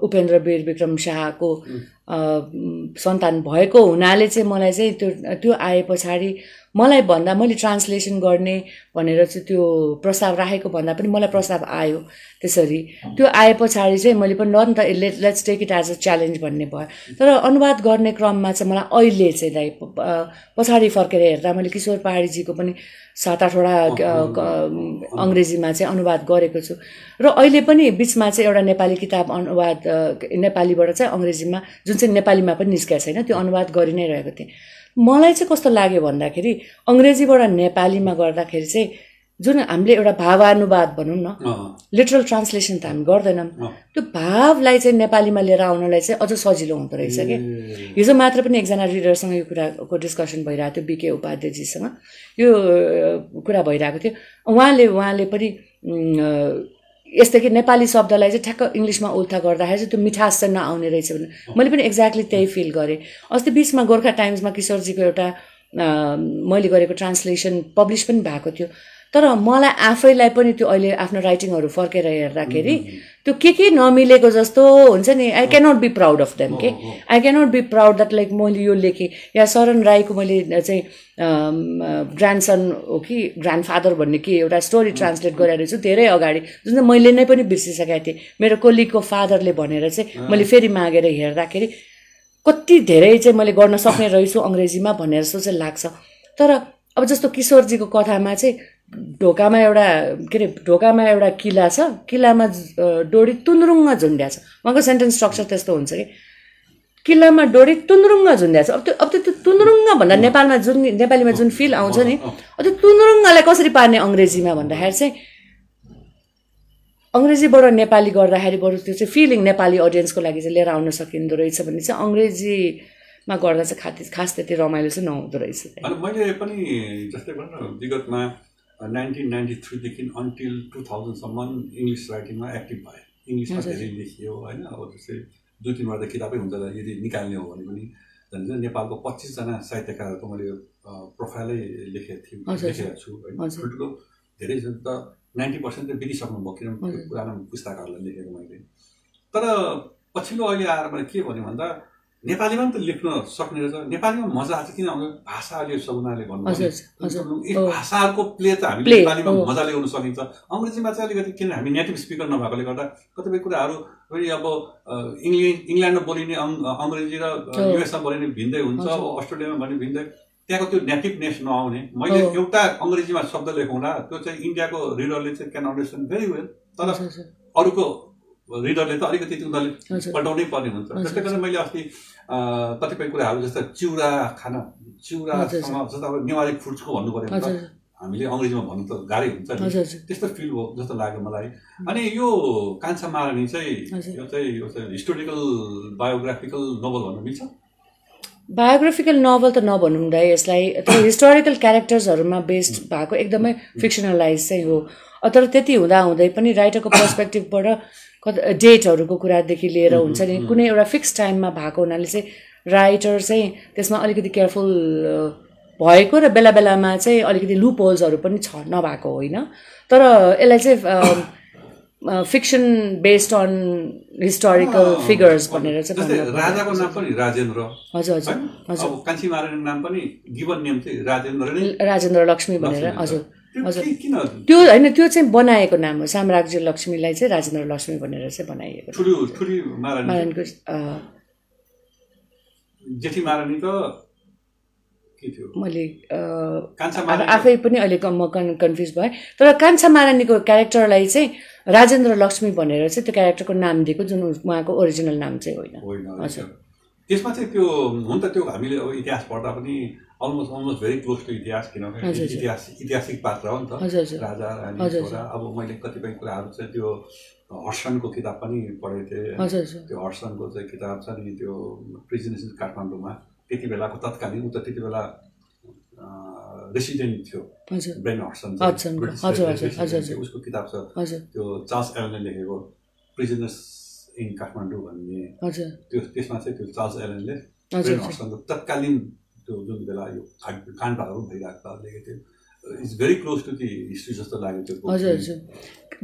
उपेन्द्र वीर विक्रम शाहको सन्तान भएको हुनाले चाहिँ मलाई चाहिँ त्यो त्यो आए पछाडि मलाई भन्दा मैले ट्रान्सलेसन गर्ने भनेर चाहिँ त्यो प्रस्ताव राखेको भन्दा पनि मलाई प्रस्ताव आयो त्यसरी। त्यो आए पछाडि चाहिँ मैले पनि नि त let let's take it as a challenge भन्ने भयो। तर अनुवाद गर्ने क्रममा चाहिँ मलाई अहिले चाहिँ अ, पछाडि फर्केर हेर्दा मैले किशोर पहाडीजीको पनि सात आठवटा अङ्ग्रेजीमा चाहिँ अनुवाद गरेको छु। र अहिले पनि बिचमा चाहिँ एउटा नेपाली किताब अनुवाद नेपालीबाट चाहिँ अङ्ग्रेजीमा जुन चाहिँ नेपालीमा पनि निस्केको छैन त्यो अनुवाद गरि नै रहेको थिएँ। मलाई चाहिँ कस्तो लाग्यो भन्दाखेरि अङ्ग्रेजीबाट नेपालीमा गर्दाखेरि चाहिँ जुन हामीले एउटा भावानुवाद भनौँ न लिटरल ट्रान्सलेसन त हामी गर्दैनौँ। त्यो भावलाई चाहिँ नेपालीमा लिएर आउनलाई चाहिँ अझ सजिलो हुँदो रहेछ ए, हिजो मात्र पनि एकजना रिडरसँग यो कुराको डिस्कसन भइरहेको थियो बिके उपाध्यायजीसँग। यो कुरा भइरहेको थियो। उहाँले उहाँले पनि यस्तै कि नेपाली शब्दलाई चाहिँ ठ्याक्क इङ्ग्लिसमा उल्था गर्दाखेरि चाहिँ त्यो मिठास चाहिँ नआउने रहेछ भने मैले पनि एक्ज्याक्टली त्यही फिल गरेँ। अस्ति बिचमा गोर्खा टाइम्समा किशोरजीको एउटा मैले गरेको ट्रान्सलेसन पब्लिस पनि भएको थियो। तर मलाई आफैलाई पनि त्यो अहिले आफ्नो राइटिङहरू फर्केर हेर्दाखेरि त्यो के के नमिलेको जस्तो हुन्छ नि I cannot be proud of them के I cannot be proud that like मैले यो लेखेँ। या शरण राईको मैले चाहिँ ग्रान्डसन हो कि ग्रान्डफादर भन्ने के एउटा स्टोरी ट्रान्सलेट गरेर छु धेरै अगाडि। जुन चाहिँ मैले नै पनि बिर्सिसकेको थिएँ। मेरो कोलीको फादरले भनेर चाहिँ मैले फेरि मागेर हेर्दाखेरि कति धेरै चाहिँ मैले गर्न सक्ने [COUGHS] रहेछु अङ्ग्रेजीमा भनेर जस्तो चाहिँ लाग्छ। तर अब जस्तो किशोरजीको कथामा चाहिँ ढोकामा एउटा के अरे ढोकामा एउटा किला छ। किलामा डोरी तुन्द्रुङ्ग झुन्ड्या छ। उहाँको सेन्टेन्स स्ट्रक्चर त्यस्तो हुन्छ कि। किल्लामा डोरी तुन्द्रुङ्ग झुन्ड्या छ। अब त्यो अब त्यो त्यो तुन्द्रुङ्ग भन्दा नेपालमा जुन नेपालीमा जुन फिल आउँछ नि अब त्यो तुन्द्रुङ्गलाई कसरी पार्ने अङ्ग्रेजीमा भन्दाखेरि चाहिँ अङ्ग्रेजीबाट नेपाली गर्दाखेरि बरु त्यो चाहिँ फिलिङ नेपाली अडियन्सको लागि चाहिँ लिएर आउन सकिँदो रहेछ भने चाहिँ अङ्ग्रेजीमा गर्दा चाहिँ खास त्यति रमाइलो चाहिँ नहुँदो रहेछ। मैले पनि जस्तै भनौँ न विगतमा नाइन्टिन नाइन्टी थ्रीदेखि अन्टिल टु थाउजन्डसम्म इङ्ग्लिस राइटिङमा एक्टिभ भएँ। इङ्ग्लिसमा। धेरै लेखियो होइन? अब जस्तै दुई तिनवटा त किताबै हुन्छ यदि निकाल्ने हो भने पनि झन् नेपालको पच्चिसजना साहित्यकारहरूको मैले प्रोफाइलै लेखेको थिएँ लेखेको छु होइन। ठुल्ठुलो धेरै जन त नाइन्टी पर्सेन्ट त बितिसक्नु भयो किनभने पुरानो पुस्ताकारलाई लेखेको मैले। तर पछिल्लो अहिले आएर मैले के भने भन्दा नेपालीमा पनि त लेख्न सक्ने रहेछ नेपालीमा मजा आएको किन भन्दा भाषा अहिले सब उनीहरूले भन्नुभयो हजुर, नि। हजुर। यी हो। भाषाहरूको प्ले त Play, नेपालीमा हो। मजाले ल्याउन सकिन्छ अङ्ग्रेजीमा चाहिँ अलिकति किन हामी नेटिभ स्पिकर नभएकोले गर्दा कतिपय कुराहरू पनि अब इङ्ग्लिङ इङ्ल्यान्डमा बोलिने अङ्- अङ्ग्रेजी र। युएसमा बोलिने भिन्दै हुन्छ अस्ट्रेलियामा भने भिन्दै त्यहाँको त्यो नेटिभनेस नआउने मैले। एउटा अङ्ग्रेजीमा शब्द लेखौँला त्यो चाहिँ इन्डियाको रिडरले चाहिँ क्यान अन्डरस्ट्यान्ड भेरी वेल तर। अरूको रिडरले त अलिकति उनीहरूले। पल्टाउनै पर्ने हुन्छ त्यसले गर्दा मैले अस्ति कतिपय कुराहरू जस्तो चिउरा खान चिउरासँग जस्तो अब नेवारी फुड्सको भन्नु पऱ्यो भने हामीले अङ्ग्रेजीमा भन्नु त गाह्रै हुन्छ नि त्यस्तो फिल भयो जस्तो लाग्यो मलाई अनि यो कान्छा महारानी चाहिँ। यो चाहिँ यो चाहिँ हिस्टोरिकल बायोग्राफिकल नोभल भन्न मिल्छ बायोग्राफिकल नोभल त नभनौँ हुँदा यसलाई तर हिस्टोरिकल क्यारेक्टर्सहरूमा बेस्ड भएको एकदमै फिक्सनलाइज चाहिँ हो तर त्यति हुँदा हुँदै पनि राइटरको पर्सपेक्टिभबाट डेटहरूको कुरादेखि लिएर हुन्छ नि कुनै एउटा फिक्स टाइममा भएको हुनाले चाहिँ राइटर चाहिँ त्यसमा अलिकति केयरफुल भएको र बेला बेलामा चाहिँ अलिकति लुप होल्सहरू पनि छ नभएको होइन। तर यसलाई चाहिँ fiction based on historical figures भनेर चाहिँ राजाको नाम पनि राजेन्द्र। हजुर हजुर? हजुर। कान्छी नाम पनि गिभन नेम चाहिँ राजेन्द्र राजेन्द्र लक्ष्मी भनेर हजुर। हजुर। त्यो होइन त्यो चाहिँ बनाएको नाम हो। साम्राज्य लक्ष्मीलाई चाहिँ राजेन्द्र लक्ष्मी भनेर चाहिँ बनाइएको ठुलो ठुली महारानी। नारायणको अँ, जेठी महारानी त मैले आफै पनि अहिले म कन् कन्फ्युज भएँ। तर कान्छा महारानीको क्यारेक्टरलाई चाहिँ राजेन्द्र लक्ष्मी भनेर चाहिँ त्यो क्यारेक्टरको नाम दिएको जुन उहाँको ओरिजिनल नाम चाहिँ होइन। हजुर। त्यसमा चाहिँ त्यो हुन त त्यो हामीले अब इतिहास पढ्दा पनि almost almost very close to इतिहास किनभने। इतिहास ऐतिहासिक पात्र हो नि त। राजा रानी छोरा। अब मैले कतिपय कुराहरू चाहिँ त्यो हर्सनको किताब पनि पढेको थिएँ। त्यो हर्सनको चाहिँ किताब छ नि त्यो प्रिजनेस काठमाडौँमा त्यति बेलाको तत्कालीन ऊ त त्यति बेला रेसिडेन्ट थियो। Brian Hodgson. उसको किताब छ त्यो चार्ल्स एलनले लेखेको। प्रिजनेस इन काठमाडौँ भन्ने। त्यो त्यसमा चाहिँ त्यो चार्ल्स एलनले तत्कालीन त्यो जुन बेला यो काण्ड- काण्डहरू भइरहेको छ थियो it's very close to the history जस्तो लाग्यो त्यो हजुर। हजुर।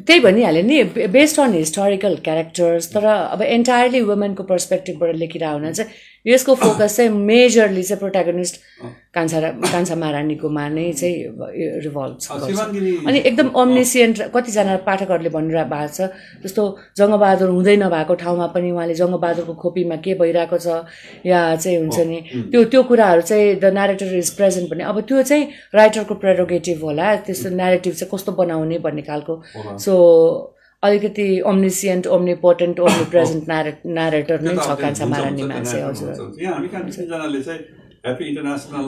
त्यही भनिहालेँ नि बेस्ड अन हिस्टोरिकल क्यारेक्टर्स तर अब एन्टायरली वुमेनको पर्सपेक्टिभबाट लेखिरहेको हुना चाहिँ यसको फोकस चाहिँ मेजरली चाहिँ प्रोटागनिस्ट कान्छा कान्छा महारानीकोमा नै चाहिँ रिभल्भ शिवाङ्गिनी अनि एकदम अम्निसियन्ट कतिजना पाठकहरूले भनिरह भएको छ जस्तो जङ्गबहादुर हुँदै नभएको ठाउँमा पनि उहाँले जङ्गबहादुरको खोपीमा के भइरहेको छ या चाहिँ हुन्छ नि त्यो त्यो कुराहरू चाहिँ द नेरेटर इज प्रेजेन्ट भने अब त्यो चाहिँ राइटरको प्रेरोगेटिभ होला त्यस्तो नेरेटिभ चाहिँ कस्तो बनाउने भन्ने खालको। सो अलिकति ओम्निसियन्ट ओम्निपोर्टेन्ट ओम्नि प्रेजेन्ट नारेटर नै छ कान्छा चाहिँ हुन्छ, हजुर। यहाँ हामी कहाँ तिनजनाले चाहिँ happy International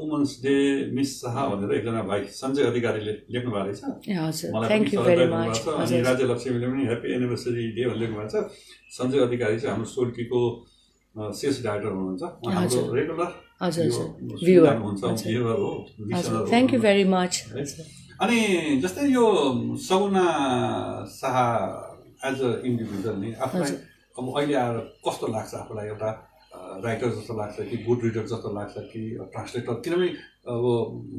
Women's Day Miss Shah भनेर एकजना भाइ सञ्जय अधिकारीले लेख्नु भएको रहेछ ए, हजुर मलाई थ्याङ्क यू भेरी मच छ। अनि राज्य लक्ष्मीले पनि ह्याप्पी एनिभर्सरी डे भनेर लेख्नु भएको छ सञ्जय अधिकारी चाहिँ हाम्रो सोल्टीको सेल्स डाइरेक्टर हुनुहुन्छ हाम्रो। रेगुलर हजुर हजुर हुन्छ हो। Thank you very much. अनि जस्तै यो Saguna Shah as a individual नि आफूलाई अब अहिले आएर कस्तो लाग्छ आफूलाई एउटा राइटर जस्तो लाग्छ कि गुड रिडर जस्तो लाग्छ कि ट्रान्सलेटर किनभने अब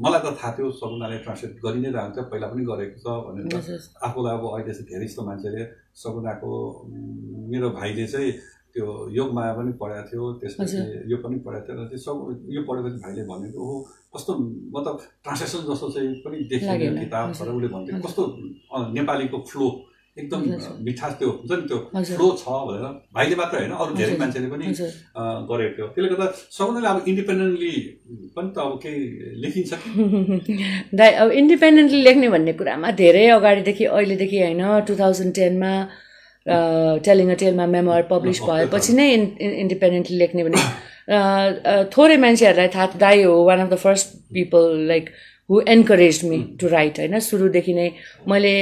मलाई त थाहा थियो सगुनाले ट्रान्सलेट गरि नै थियो पहिला पनि गरेको छ भनेर। आफूलाई अब अहिले चाहिँ धेरै जस्तो मान्छेले सगुनाको मेरो भाइले चाहिँ त्यो योगमाया पनि पढाएको थियो त्यसपछि यो पनि पढाएको थियो। र त्यो सब यो पढेपछि भाइले भनेको ओहो कस्तो मतलब ट्रान्सलेसन जस्तो चाहिँ पनि देखियो लागेन, किताब। तर उसले भन्थ्यो। कस्तो नेपालीको फ्लो एकदम। मिठास त्यो हुन्छ नि त्यो। फ्लो छ भनेर भाइले मात्र होइन अरू धेरै। मान्छेले पनि गरेको थियो त्यसले गर्दा सगुनाले अब इन्डिपेन्डेन्टली पनि त अब केही लेखिन्छ [LAUGHS] दाइ अब इन्डिपेन्डेन्टली लेख्ने भन्ने कुरामा धेरै अगाडिदेखि अहिलेदेखि होइन टु थाउजन्ड टेनमा टेलिङ अ टेलमा मेमोर पब्लिस भएपछि नै इन्डिपेन्डेन्टली लेख्ने भने [COUGHS] थोरै मान्छेहरूलाई थाहा दाइ हो one of the first people like who encourage me to write होइन? सुरुदेखि नै मैले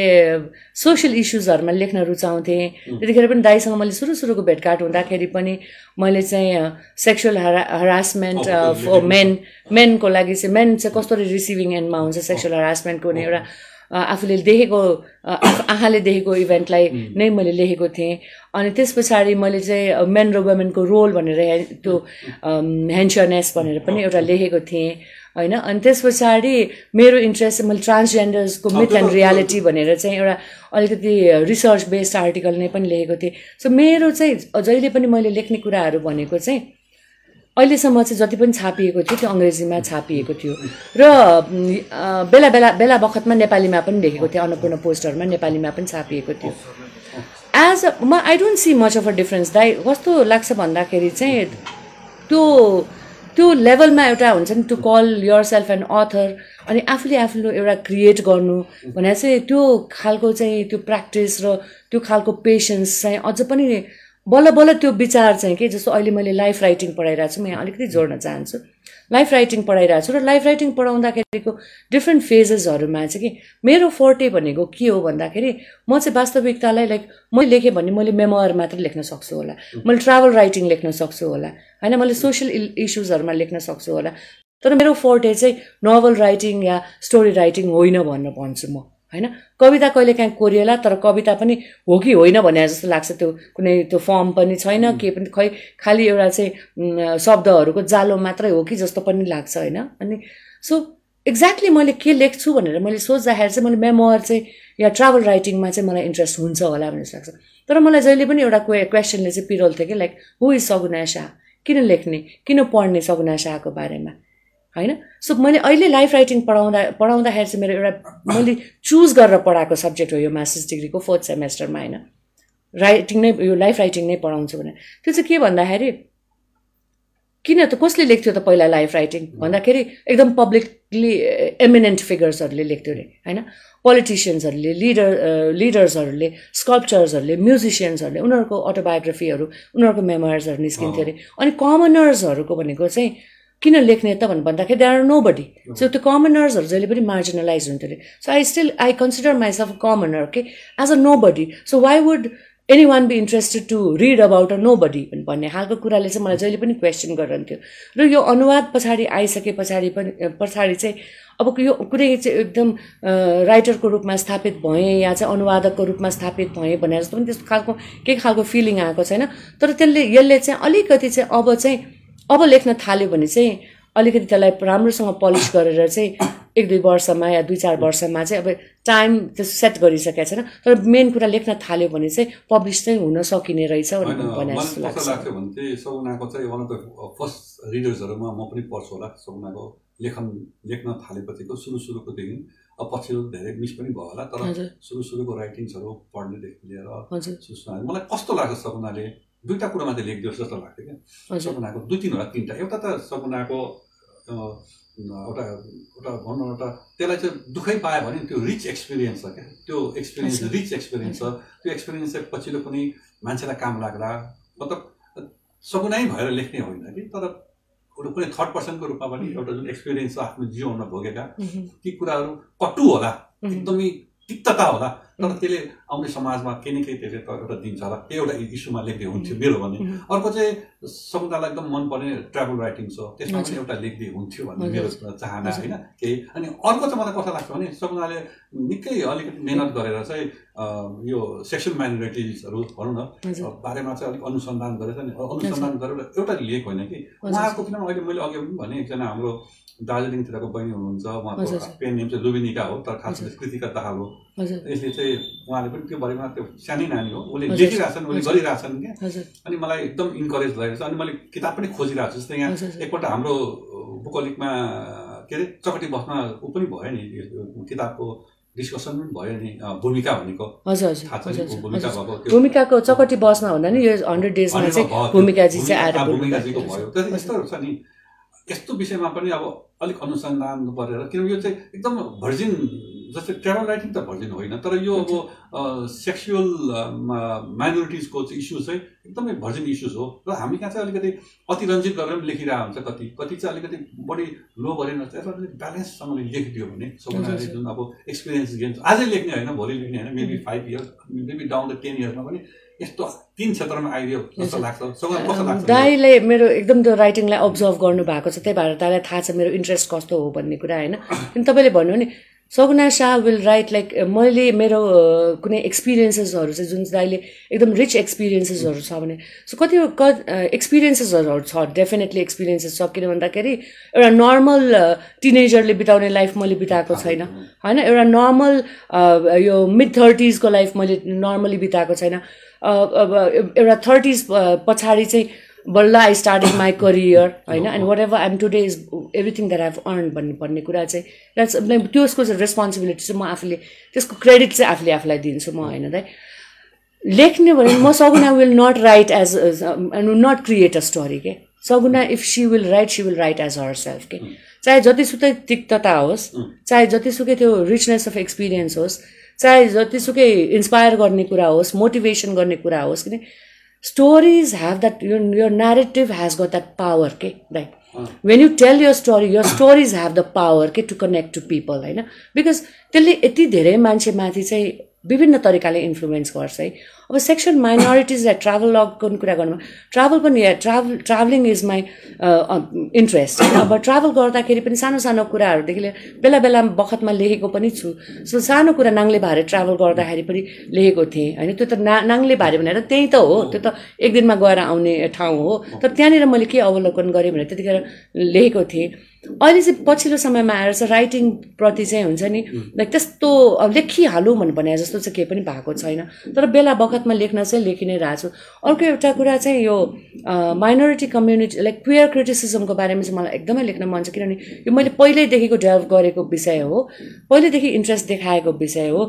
सोसियल इस्युजहरूमा लेख्न रुचाउँथेँ। त्यतिखेर पनि दाइसँग मैले सुरु सुरुको भेटघाट हुँदाखेरि पनि मैले चाहिँ सेक्सुअल हरा हरासमेन्ट Oh, फर मेन मेनको लागि चाहिँ मेन चाहिँ कसरी रिसिभिङ एन्डमा हुन्छ सेक्सुअल हरासमेन्टको एउटा अ, आफूले देखेको आँखाले देखेको इभेन्टलाई नै मैले लेखेको थिएँ। अनि त्यस पछाडि मैले चाहिँ मेन र वुमेनको रोल भनेर त्यो हेन्सनेस भनेर पनि एउटा लेखेको थिएँ होइन? अनि त्यस पछाडि मेरो इन्ट्रेस्ट चाहिँ मैले ट्रान्सजेन्डर्सको मिथ एन्ड रियालिटी भनेर चाहिँ एउटा अलिकति रिसर्च बेस्ड आर्टिकल नै पनि लेखेको थिएँ। सो मेरो चाहिँ जहिले पनि मैले लेख्ने कुराहरू भनेको चाहिँ अहिलेसम्म चाहिँ जति पनि छापिएको थियो त्यो अङ्ग्रेजीमा छापिएको थियो। र बेला बेला बेला बखतमा नेपालीमा पनि लेखेको थिएँ अन्नपूर्ण पोस्टरमा नेपालीमा पनि छापिएको थियो। एज अ म I don't see much of a difference दाइ। कस्तो लाग्छ भन्दाखेरि चाहिँ त्यो त्यो लेभलमा एउटा हुन्छ नि to call yourself and author अनि आफूले आफूले एउटा क्रिएट गर्नु भने चाहिँ त्यो खालको चाहिँ त्यो प्र्याक्टिस र त्यो खालको पेसेन्स चाहिँ अझ पनि बल्ल बल्ल त्यो विचार चाहिँ के जस्तो अहिले मैले लाइफ राइटिङ पढाइरहेको छु म यहाँ अलिकति जोड्न चाहन्छु। लाइफ राइटिङ पढाइरहेको छु र लाइफ राइटिङ पढाउँदाखेरिको डिफ्रेन्ट फेजेसहरूमा चाहिँ कि मेरो फोर्टे भनेको के हो भन्दाखेरि म चाहिँ वास्तविकतालाई लाइक मैले लेखेँ भने मैले मेमोर मात्र लेख्न सक्छु होला। मैले ट्राभल राइटिङ लेख्न सक्छु होला। होइन मैले सोसियल इस्युजहरूमा लेख्न सक्छु होला। तर मेरो फोर्टे चाहिँ नोभल राइटिङ या स्टोरी राइटिङ होइन भनेर भन्छु म। होइन? कविता कहिले काहीँ कोरिएला तर कविता पनि हो कि होइन भने जस्तो लाग्छ त्यो कुनै त्यो फर्म पनि छैन के पनि खै खालि एउटा चाहिँ शब्दहरूको जालो मात्रै हो कि जस्तो पनि लाग्छ होइन? अनि सो एक्ज्याक्टली मैले के लेख्छु भनेर मैले सोच्दाखेरि चाहिँ मैले मेमोर चाहिँ या ट्राभल राइटिङमा चाहिँ मलाई इन्ट्रेस्ट हुन्छ होला भन्ने जस्तो लाग्छ। तर मलाई जहिले पनि एउटा क्वे क्वेसनले चाहिँ पिरोल्थ्यो कि like who is Saguna Shah? किन लेख्ने? किन पढ्ने सगुना शाहको बारेमा? होइन? सो मैले अहिले लाइफ राइटिङ पढाउँदा पढाउँदाखेरि चाहिँ मेरो एउटा मैले चुज गरेर पढाएको सब्जेक्ट हो यो मास्टर्स डिग्रीको फोर्थ सेमेस्टरमा होइन? राइटिङ नै यो लाइफ राइटिङ नै पढाउँछु भने त्यो चाहिँ के भन्दाखेरि किन त कसले लेख्थ्यो त पहिला लाइफ राइटिङ भन्दाखेरि एकदम पब्लिकली एमिनेन्ट फिगर्सहरूले लेख्थ्यो अरे होइन? पोलिटिसियन्सहरूले लिडर लिडर्सहरूले स्कल्पचर्सहरूले म्युजिसियन्सहरूले उनीहरूको अटोबायोग्राफीहरू उनीहरूको मेमोर्सहरू निस्किन्थ्यो अरे। अनि कमनर्सहरूको भनेको चाहिँ किन लेख्ने त भन्नु भन्दाखेरि they are nobody so त्यो कमनर्सहरू जहिले पनि मार्जिनलाइज हुन्थ्यो अरे। So I still I consider myself commoner के as a nobody so why would anyone be interested to read about a nobody भन्ने खालको कुराले चाहिँ मलाई जहिले पनि क्वेसन गरिरहन्थ्यो र यो अनुवाद पछाडि आइसके पछाडि पनि पछाडि चाहिँ अब यो कुनै चाहिँ एकदम राइटरको रूपमा स्थापित भएँ या चाहिँ अनुवादकको रूपमा स्थापित भएँ भनेर जस्तो पनि त्यस्तो खालको केही खालको फिलिङ आएको छैन। तर त्यसले यसले चाहिँ अलिकति चाहिँ अब चाहिँ अब लेख्न थाल्यो भने चाहिँ अलिकति त्यसलाई राम्रोसँग पलिस गरेर चाहिँ एक दुई वर्षमा या दुई चार वर्षमा चाहिँ अब टाइम त्यो सेट गरिसकेको छैन। तर मेन कुरा लेख्न थाल्यो भने चाहिँ पब्लिस चाहिँ हुन सकिने रहेछ भने जस्तो लाग्छ। भने चाहिँ सगुनाको चाहिँ वान अफ द फर्स्ट रिडर्सहरूमा म पनि पढ्छु होला। सगुनाको लेखन लेख्न थालेपछिको सुरु सुरुकोदेखि अब पछिल्लो धेरै मिस पनि भयो होला। तर सुरु सुरुको राइटिङ्सहरू पढ्नेदेखि लिएर मलाई कस्तो लाग्छ सगुनाले दुईवटा कुरामा चाहिँ लेखिदियोस् जस्तो लाग्थ्यो क्या। सगुनाको दुई तिनवटा तिनवटा। एउटा त सगुनाको अ, एउटा एउटा भनौँ एउटा त्यसलाई चाहिँ दुःखै पायो भने त्यो रिच एक्सपिरियन्स छ क्या। त्यो एक्सपिरियन्स। रिच एक्सपिरियन्स छ। त्यो एक्सपिरियन्स चाहिँ पछिल्लो कुनै मान्छेलाई काम लाग्ला। मतलब सगुनै भएर लेख्ने होइन कि तर एउटा कुनै थर्ड पर्सनको रूपमा पनि एउटा जुन एक्सपिरियन्स छ आफ्नो जीवनमा भोगेका ती कुराहरू कटु होला। एकदमै तिक्तता होला। तर त्यसले आउने समाजमा केही न केही त्यसले त एउटा दिन्छ होला। त्यो एउटा इस्युमा लेख्दै हुन्थ्यो मेरो भने अर्को चाहिँ समुदायलाई एकदम मनपर्ने ट्राभल राइटिङ छ। त्यसमा पनि एउटा लेख्दै हुन्थ्यो भन्ने मेरो चाहना होइन केही। अनि अर्को चाहिँ मलाई कस्तो लाग्छ भने समुदायले निकै अलिकति मिहिनेत गरेर चाहिँ यो सेक्सुअल माइनोरिटिजहरू भनौँ न बारेमा चाहिँ अलिक अनुसन्धान गरेर नि अनुसन्धान गरेर एउटा लेख होइन कि। उहाँको किनभने अहिले मैले अघि पनि भने एकजना हाम्रो दार्जिलिङतिरको बहिनी हुनुहुन्छ। उहाँको पेन नेम चाहिँ लुबिनिका हो तर खास कृतिका दाहाल हो। यसले चाहिँ उहाँले पनि त्यो बारेमा त्यो सानै नानी हो। उसले लेखिरहेछन् उसले गरिरहेछन् क्या। अनि मलाई एकदम इन्करेज भइरहेको छ अनि मैले किताब पनि खोजिरहेको छु जस्तै यहाँ एकपल्ट हाम्रो बुकलिकमा के अरे चकटी बसमा ऊ पनि भयो नि। किताबको डिस्कसन पनि भयो नि भूमिका भनेको। भूमिकाको चकटी बसमा हुँदा नि यो हन्ड्रेड डेजमा चाहिँ भूमिकाजी चाहिँ आएर भूमिकाजीको भयो। यस्तोहरू छ नि यस्तो विषयमा पनि अब अलिक अनुसन्धान गरेर किनभने यो चाहिँ एकदम भर्जिन जस्तै ट्राभल राइटिङ त भर्जिन होइन तर यो अब सेक्सुअल माइनोरिटिजको चाहिँ इस्यु चाहिँ एकदमै भर्जिन इस्युज हो। र हामी कहाँ चाहिँ अलिकति अतिरञ्जित गरेर पनि लेखिरहेको हुन्छ कति कति चाहिँ अलिकति बढी लो गरेर यसलाई अलिक ब्यालेन्ससँगले लेखिदियो भने सबैजनाले जुन अब एक्सपिरियन्स गेन्स आजै लेख्ने होइन भोलि लेख्ने होइन maybe five years maybe down the ten इयर्समा पनि यस्तो तिन क्षेत्रमा आइदियो जस्तो लाग्छ। कस्तो लाग्छ दाईले मेरो एकदम त्यो राइटिङलाई अब्जर्भ गर्नु भएको छ। त्यही भएर दाईलाई थाहा छ मेरो इन्ट्रेस्ट कस्तो हो भन्ने कुरा होइन। तपाईँले भन्नु नि Saguna Shah will write like मैले मेरो कुनै एक्सपिरियन्सेसहरू चाहिँ जुन चाहिँ अहिले एकदम रिच एक्सपिरियन्सेसहरू छ भने सो कति एक्सपिरियन्सेसहरू छ डेफिनेटली एक्सपिरियन्सेस छ किन भन्दाखेरि एउटा नर्मल टिनेजरले बिताउने लाइफ मैले बिताएको छैन। होइन एउटा नर्मल यो मिड थर्टिजको लाइफ मैले नर्मली बिताएको छैन। एउटा थर्टिज पछाडि चाहिँ बल्ल आई स्टार्टेड माई करियर होइन? And whatever I'm today is everything that have earn भन्ने भन्ने कुरा चाहिँ द्याट्स त्यसको चाहिँ रेस्पोन्सिबिलिटी चाहिँ म आफूले त्यसको क्रेडिट चाहिँ आफूले आफूलाई दिन्छु म होइन दाइ लेख्ने भने म Saguna will not write as and will not create a story के Saguna if she will write she will write as herself के चाहे जतिसुकै तिक्तता होस् चाहे जतिसुकै त्यो रिचनेस अफ एक्सपिरियन्स होस् चाहे जतिसुकै इन्सपायर गर्ने कुरा होस् मोटिभेसन गर्ने कुरा होस् किन stories have that your, your narrative has got that power okay right when you tell your story your stories have the power okay to connect to people होइन बिकज त्यसले यति धेरै मान्छेमाथि चाहिँ विभिन्न तरिकाले इन्फ्लुएन्स गर्छ है अब सेक्सन माइनोरिटिजलाई ट्राभल लगको कुरा गर्नुमा? ट्राभल पनि travel travelling is my interest अब ट्राभल गर्दाखेरि पनि सानो सानो कुराहरूदेखि लिएर बेला बेला बखतमा लेखेको पनि छु। सो सानो कुरा नाङ्ले भारे ट्राभल गर्दाखेरि पनि लेखेको थिएँ। होइन त्यो त ना नाङ्ले भारे भनेर त्यही त हो। त्यो त एक दिनमा गएर आउने ठाउँ हो। तर त्यहाँनिर मैले के अवलोकन गरेँ भने त्यतिखेर लेखेको थिएँ। अहिले चाहिँ पछिल्लो समयमा आएर चाहिँ राइटिङप्रति चाहिँ हुन्छ नि लाइक त्यस्तो अब लेखिहालौँ भन्नु भने जस्तो चाहिँ केही पनि भएको छैन। तर बेला बखतमा लेख्न चाहिँ लेखि नै रहेको छु अर्को एउटा कुरा चाहिँ यो माइनोरिटी कम्युनिटी लाइक क्वियर क्रिटिसिजमको बारेमा चाहिँ मलाई एकदमै लेख्न मन छ किनभने यो मैले पहिल्यैदेखिको डेभलप गरेको विषय हो। पहिल्यैदेखि इन्ट्रेस्ट देखाएको विषय हो।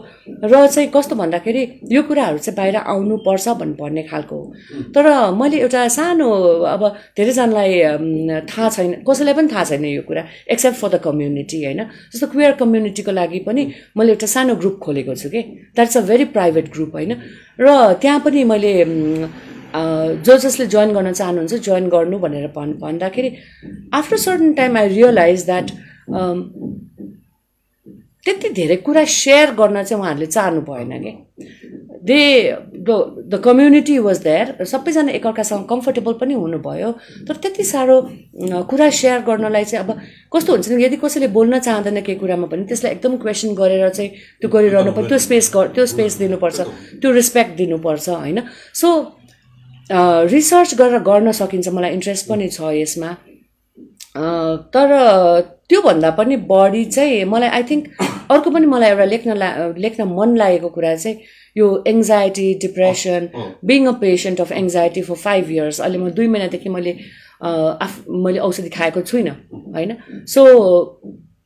र चाहिँ कस्तो भन्दाखेरि यो कुराहरू चाहिँ बाहिर आउनुपर्छ भन्नु भन्ने खालको हो। तर मैले एउटा सानो अब धेरैजनालाई थाहा छैन कसैलाई पनि थाहा छैन यो। कुरा. एक्सेप्ट फर द कम्युनिटी होइन? जस्तो क्वियर कम्युनिटीको लागि पनि मैले एउटा सानो ग्रुप खोलेको छु कि? That's a very private group होइन? र त्यहाँ पनि मैले जो जसले जोइन गर्न चाहनुहुन्छ जोइन गर्नु भनेर भन् भन्दाखेरि after certain time I realise that त्यति धेरै कुरा सेयर गर्न चाहिँ उहाँहरूले चाहनु भएन कि? They the community was there सबैजना एकअर्कासँग कम्फर्टेबल पनि हुनुभयो। तर त्यति साह्रो कुरा सेयर गर्नलाई चाहिँ अब कस्तो हुन्छ नि यदि कसैले बोल्न चाहँदैन केही कुरामा पनि त्यसलाई एकदम क्वेसन गरेर चाहिँ त्यो गरिरहनु पर्छ त्यो स्पेस त्यो स्पेस दिनुपर्छ त्यो रेस्पेक्ट दिनुपर्छ होइन? सो रिसर्च गरेर गर्न सकिन्छ मलाई इन्ट्रेस्ट पनि छ यसमा। तर त्योभन्दा पनि बढी चाहिँ मलाई आई थिङ्क अर्को पनि मलाई एउटा लेख्न ला लेख्न मन लागेको कुरा चाहिँ यो anxiety depression being a. Patient of anxiety for five years अहिले म दुई महिनादेखि मैले आफ मैले औषधि खाएको छुइनँ होइन? सो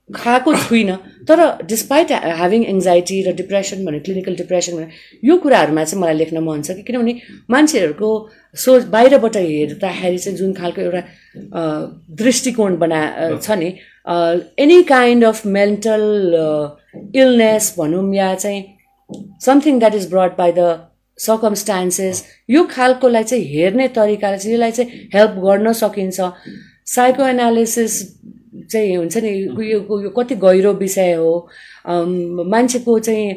खाएको छुइनँ तर डिस्पाइट ह्याभिङ एङ्जाइटी र डिप्रेसन भने क्लिनिकल डिप्रेसन भने यो कुराहरूमा चाहिँ मलाई लेख्न मन छ कि किनभने मान्छेहरूको सोच बाहिरबाट हेर्दाखेरि चाहिँ जुन खालको एउटा दृष्टिकोण बना छ नि any kind of mental illness भनौँ या चाहिँ something that is brought by the circumstances यो खालकोलाई चाहिँ हेर्ने तरिकाले चाहिँ यसलाई चाहिँ हेल्प गर्न सकिन्छ। साइको एनालिसिस चाहिँ हुन्छ नि यो यो कति गहिरो विषय हो। मान्छेको चाहिँ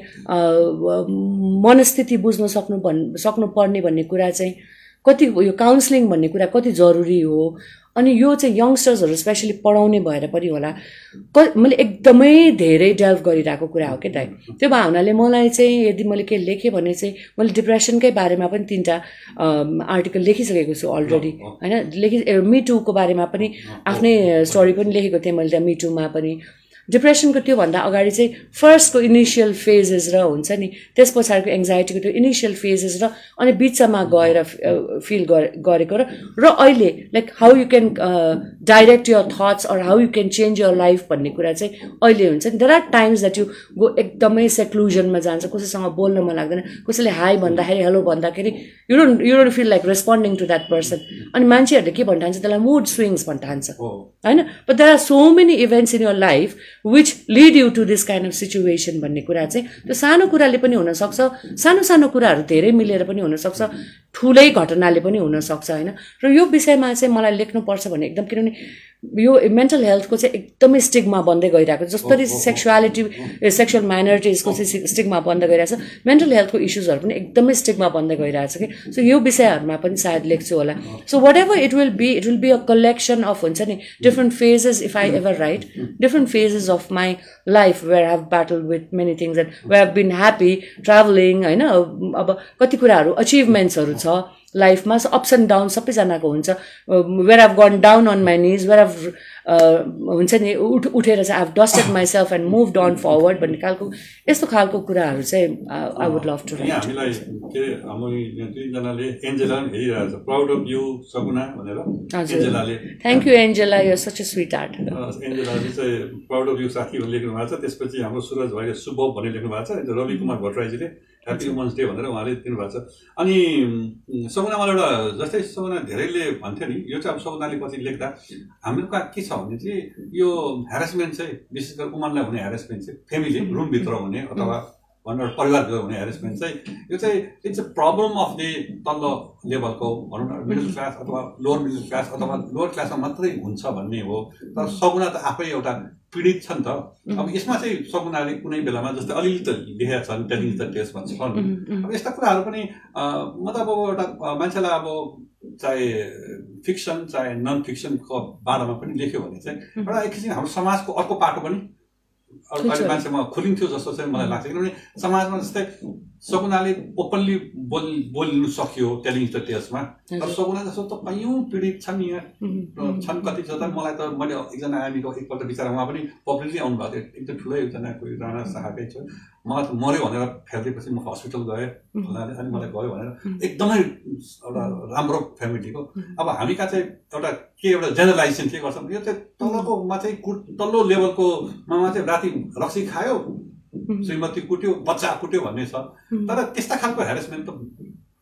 मनस्थिति बुझ्न सक्नु भन् सक्नुपर्ने भन्ने कुरा चाहिँ कति यो काउन्सिलिङ भन्ने कुरा कति जरुरी हो? अनि यो चाहिँ यङ्स्टर्सहरू स्पेसली पढाउने भएर पनि होला। क मैले एकदमै धेरै डेल्भ गरिरहेको कुरा हो क्या दाइ? त्यो भए हुनाले मलाई चाहिँ यदि मैले के लेखेँ भने चाहिँ मैले डिप्रेसनकै बारेमा पनि तिनवटा आर्टिकल लेखिसकेको छु अलरेडी होइन? लेखि मिटुको बारेमा पनि आफ्नै स्टोरी पनि लेखेको थिएँ मैले त्यहाँ मिटुमा पनि। डिप्रेसनको त्योभन्दा अगाडि चाहिँ फर्स्टको इनिसियल फेजेस र हुन्छ नि त्यस पछाडिको एङ्जाइटीको त्यो इनिसियल फेजेस र अनि बिचमा गएर फिल गरेको र र अहिले like how you can direct your thoughts or how you can change your life भन्ने कुरा चाहिँ अहिले हुन्छ नि there are times that you go एकदमै सेक्लुजनमा जान्छ कसैसँग बोल्न मन लाग्दैन कसैले हाई भन्दाखेरि हेलो भन्दाखेरि you don't you don't feel like responding to that person अनि मान्छेहरूले के भन्न ठान्छ त्यसलाई मुड स्विङ्स भन्न ठान्छ हो। होइन? But there are so many events in your life which lead you to this kind of situation भन्ने कुरा चाहिँ त्यो सानो कुराले पनि हुनसक्छ। सानो सानो कुराहरू धेरै मिलेर पनि हुनसक्छ। ठुलै घटनाले पनि हुनसक्छ होइन? र यो विषयमा चाहिँ मलाई लेख्नुपर्छ भने एकदम किनभने यो मेन्टल हेल्थको चाहिँ एकदमै स्टिगमा बन्दै गइरहेको छ। जसरी सेक्सुअलिटी सेक्सुअल माइनोरिटिजको चाहिँ स्टिगमा बन्दै गइरहेको छ। मेन्टल हेल्थको इस्युजहरू पनि एकदमै स्टिगमा बन्दै गइरहेको छ कि। सो यो विषयहरूमा पनि सायद लेख्छु होला। So whatever it will be it will be a collection of हुन्छ नि different phases if I ever write different phases of my life where have battle with many things and we have been happy travelling होइन अब कति कुराहरू अचिभमेन्ट्सहरू छ। लाइफमा ups and down सबैजनाको हुन्छ। Where have gone down on my knees where have हुन्छ नि उठ उठेर चाहिँ I've dusted myself and move down forward भन्ने खालको यस्तो खालको कुराहरू चाहिँ आई वुड लभ टु हामीलाई के हामी दुईजनाले एन्जेला हेरिरहेको छ। प्राउड अफ यु सकुना भनेर। एन्जेलाले। थ्याङ्क यू एन्जेला यो सच ए स्विट आर्ट एन्जेलाले चाहिँ प्राउड अफ यु साथी भनेर लेख्नु भएको छ। त्यसपछि हाम्रो सुरज भाइले शुभव भनेर लेख्नु भएको छ। रवि कुमार भट्टराईजीले ह्याप्पी वुमन्स डे भनेर उहाँले दिनुभएको छ। अनि सपना मलाई एउटा जस्तै सपना धेरैले भन्थ्यो नि यो चाहिँ अब सपनाले पछि लेख्दा हाम्रो कहाँ के छ भने चाहिँ यो ह्यारेसमेन्ट चाहिँ विशेष गरी उमनलाई हुने ह्यारेसमेन्ट चाहिँ फेमिली रुमभित्र हुने अथवा भनौँ न परिवारभित्र हुने ह्यारेसमेन्ट चाहिँ यो चाहिँ it's a problem of the तल्लो लेभलको भनौँ न मिडल क्लास अथवा लोवर मिडल क्लास अथवा लोवर क्लासमा मात्रै हुन्छ भन्ने हो। तर सगुना त आफै एउटा पीडित छ नि त। अब यसमा चाहिँ सगुनाले कुनै बेलामा जस्तै अलिअलि त लेखेका छन् टेलिङ द टेस्टमा छन्। अब यस्ता कुराहरू पनि अँ, म त अब एउटा मान्छेलाई अब चाहे फिक्सन चाहे नन फिक्सनको बारेमा पनि लेख्यो भने चाहिँ एउटा एक किसिम हाम्रो समाजको अर्को पाटो पनि अरू मान्छेमा खुलिन्थ्यो जस्तो चाहिँ मलाई लाग्छ किनभने समाजमा जस्तै सकुनाले ओपनली बोल बोल्नु सक्यो टेलिङ द टेस्टमा तर। सकुना जस्तो त कैयौँ पीडित छन् यहाँ। छन् कति छ त मलाई त मैले एकजना आमीको एकपल्ट बिचरा उहाँ पनि पब्लिकली आउनुभएको थियो। एकदम ठुलै एकजना कोही राणा शाखाकै छ। मलाई त मऱ्यो भनेर फेरिदिएपछि म हस्पिटल गएँ अनि मलाई गयो भनेर। एकदमै एउटा राम्रो फ्यामिलीको अब हामी कहाँ चाहिँ एउटा के एउटा जेनरलाइजेसन के गर्छौँ यो चाहिँ तलकोमा चाहिँ कु तल्लो लेभलको मामा चाहिँ राति रक्सी खायो। श्रीमती कुट्यो बच्चा कुट्यो भन्ने छ। तर त्यस्ता खालको हेरेसमेन्ट त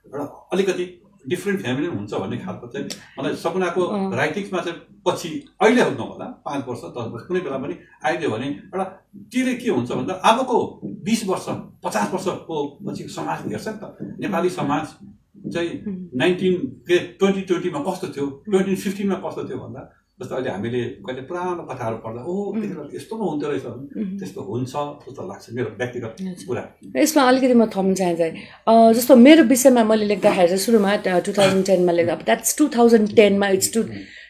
एउटा अलिकति डिफ्रेन्ट फ्यामिली हुन्छ भन्ने खालको चाहिँ मलाई सपनाको। राइटिङ्समा चाहिँ पछि अहिले नहोला पाँच वर्ष दस वर्ष कुनै बेला पनि आइदियो भने एउटा त्यसले के हुन्छ भन्दा अबको बिस वर्ष पचास वर्षको पछि समाज हेर्छ नि त। नेपाली समाज चाहिँ नाइन्टिन के ट्वेन्टी ट्वेन्टीमा कस्तो थियो? ट्वेन्टी फिफ्टिनमा कस्तो थियो भन्दा जस्तो अहिले हामीले कहिले पुरानो कथाहरू पढ्दा ओ यस्तो पो हुन्थ्यो रहेछ त्यस्तो हुन्छ जस्तो लाग्छ मेरो व्यक्तिगत कुरा। यसमा अलिकति म थप्न चाहन्छु जस्तो मेरो विषयमा मैले लेख्दाखेरि चाहिँ सुरुमा टु थाउजन्ड टेनमा लेख्दा द्याट्स टु थाउजन्ड टेनमा it's two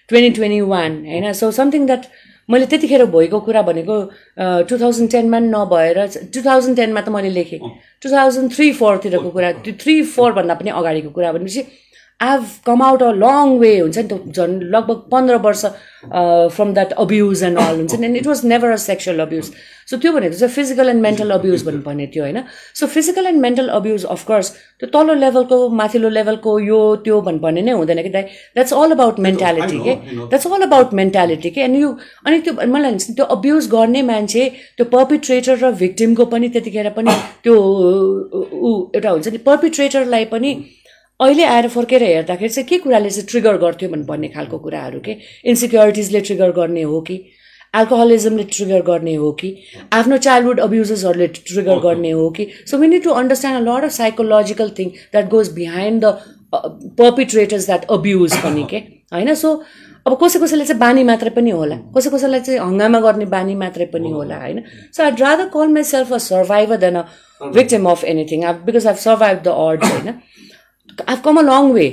twenty twenty one होइन? सो समथिङ द्याट मैले त्यतिखेर भएको कुरा भनेको टु थाउजन्ड टेनमा नभएर टु थाउजन्ड टेनमा त मैले लेखेँ। टु थाउजन्ड थ्री फोरतिरको कुरा त्यो थ्री फोरभन्दा पनि अगाडिको कुरा भनेपछि I have come out a long way हुन्छ नि त झन् लगभग पन्ध्र वर्ष from that abuse and all हुन्छ नि। And it was never a sexual abuse so त्यो भनेको चाहिँ फिजिकल एन्ड मेन्टल अब्युज भन्नु पर्ने थियो होइन so physical and mental abuse of course त्यो तल्लो लेभलको माथिल्लो लेभलको यो त्यो भन्नुपर्ने नै हुँदैन कि दाइ द्याट्स अल अबाउट मेन्टालिटी के. द्याट्स अल अबाउट मेन्टालिटी के अनि यो अनि त्यो मलाई लाग्छ त्यो अब्युज गर्ने मान्छे त्यो पर्पिट्रेटर र भिक्टिमको पनि त्यतिखेर पनि त्यो ऊ एउटा हुन्छ नि पर्पिट्रेटरलाई पनि अहिले आएर फर्केर हेर्दाखेरि चाहिँ के कुराले चाहिँ ट्रिगर गर्थ्यो भन्नुपर्ने खालको कुराहरू के? इन्सिक्योरिटिजले ट्रिगर गर्ने हो कि? एल्कोहलिजमले ट्रिगर गर्ने हो कि? आफ्नो चाइल्डहुड अब्युजेसहरूले ट्रिगर गर्ने हो कि? So we need to understand a lot of psychological thing that goes behind the perpetrators that abuse पनि के होइन? सो अब कसै कसैले चाहिँ बानी मात्रै पनि होला। कसै कसैलाई चाहिँ हङ्गामा गर्ने बानी मात्रै पनि होला होइन? So I rather call myself a survivor than a. Victim of anything because I survive the earned होइन? I come a long way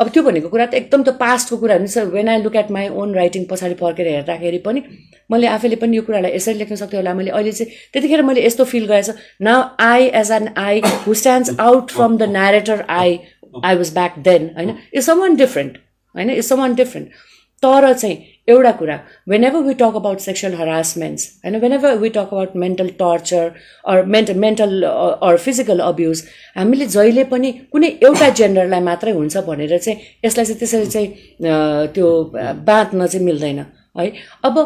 अब त्यो भनेको कुरा त एकदम त पास्टको कुरा हुन्छ when I look at my own writing पछाडि फर्केर हेर्दाखेरि पनि मैले आफैले पनि यो कुरालाई यसरी लेख्न सक्थेँ होला। मैले अहिले चाहिँ त्यतिखेर मैले यस्तो फिल गरेछ न I as an I who stands out from the narrator I I was back then होइन? इज सम वान डिफ्रेन्ट होइन? इज सम वान डिफ्रेन्ट तर चाहिँ एउटा कुरा whenever we talk about sexual harassments होइन whenever we talk about mental torture or mental mental or physical abuse हामीले जहिले पनि कुनै एउटा जेन्डरलाई मात्रै हुन्छ भनेर चाहिँ यसलाई चाहिँ त्यसरी चाहिँ त्यो बाँध्न चाहिँ मिल्दैन है। अब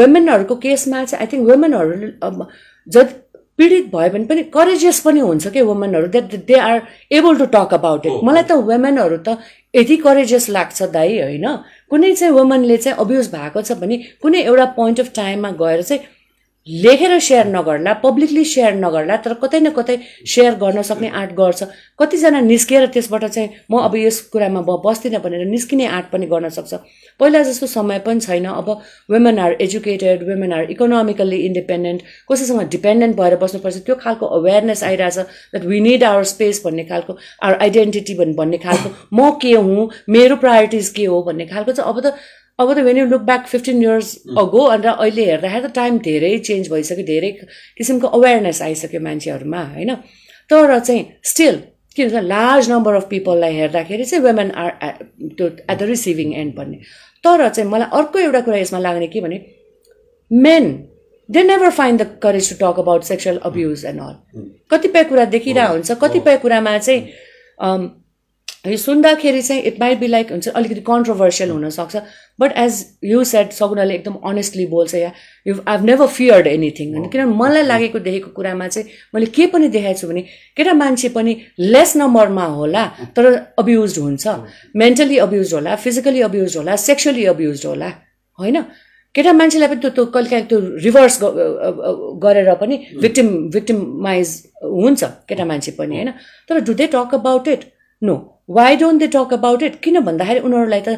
वुमेनहरूको केसमा चाहिँ आई थिङ्क वुमेनहरू अब जति पीडित भयो भने पनि करेजियस पनि हुन्छ कि वुमेनहरू that they are able to talk about it मलाई त वुमेनहरू त यति करेजियस लाग्छ दाइ होइन? कुनै चाहिँ वुमनले चाहिँ अब्युज भएको छ भने कुनै एउटा पोइन्ट अफ टाइममा गएर चाहिँ लेखेर सेयर नगर्ला पब्लिकली सेयर नगर्ला तर कतै न कतै सेयर गर्न सक्ने आँट गर्छ। कतिजना निस्किएर त्यसबाट चाहिँ म अब यस कुरामा ब बस्दिनँ भनेर निस्किने आँट पनि गर्न सक्छ। पहिला जस्तो समय पनि छैन। अब women are educated women are economically independent कसैसँग डिपेन्डेन्ट भएर बस्नुपर्छ। त्यो खालको अवेरनेस आइरहेछ that we need our space भन्ने खालको आवर आइडेन्टिटी भन्ने खालको। म के हुँ? मेरो प्रायोरिटिज के हो? भन्ने खालको। चाहिँ अब त अब त when you look back fifteen years ago अन्त अहिले हेर्दाखेरि त टाइम धेरै चेन्ज भइसक्यो धेरै किसिमको अवेरनेस आइसक्यो मान्छेहरूमा होइन? तर चाहिँ स्टिल के भन्छ लार्ज नम्बर अफ पिपललाई हेर्दाखेरि चाहिँ वुमेन आर त्यो एट द रिसिभिङ एन्ड भन्ने। तर चाहिँ मलाई अर्को एउटा कुरा यसमा लाग्ने के भने men they never find the courage to talk about sexual abuse and all कतिपय कुरा देखिरहेको हुन्छ कतिपय कुरामा चाहिँ यो सुन्दाखेरि चाहिँ इट माइट बी लाइक हुन्छ अलिकति कन्ट्रोभर्सियल हुनसक्छ। बट एज यु सेट सगुनाले एकदम अनेस्टली बोल्छ या you I've never feared anything होइन किनभने मलाई लागेको देखेको कुरामा चाहिँ मैले के पनि देखाएको छु भने केटा मान्छे पनि लेस नम्बरमा होला तर अब्युज हुन्छ। मेन्टली अब्युज होला फिजिकली अब्युज होला सेक्सुअली अब्युज होला होइन? केटा मान्छेलाई पनि त्यो त्यो कहिले काहीँ त्यो रिभर्स गरेर पनि भिक्टिम भिक्टिमाइज हुन्छ केटा मान्छे पनि होइन? तर do they talk about it no why don't they talk about it किन भन्दाखेरि उनीहरूलाई त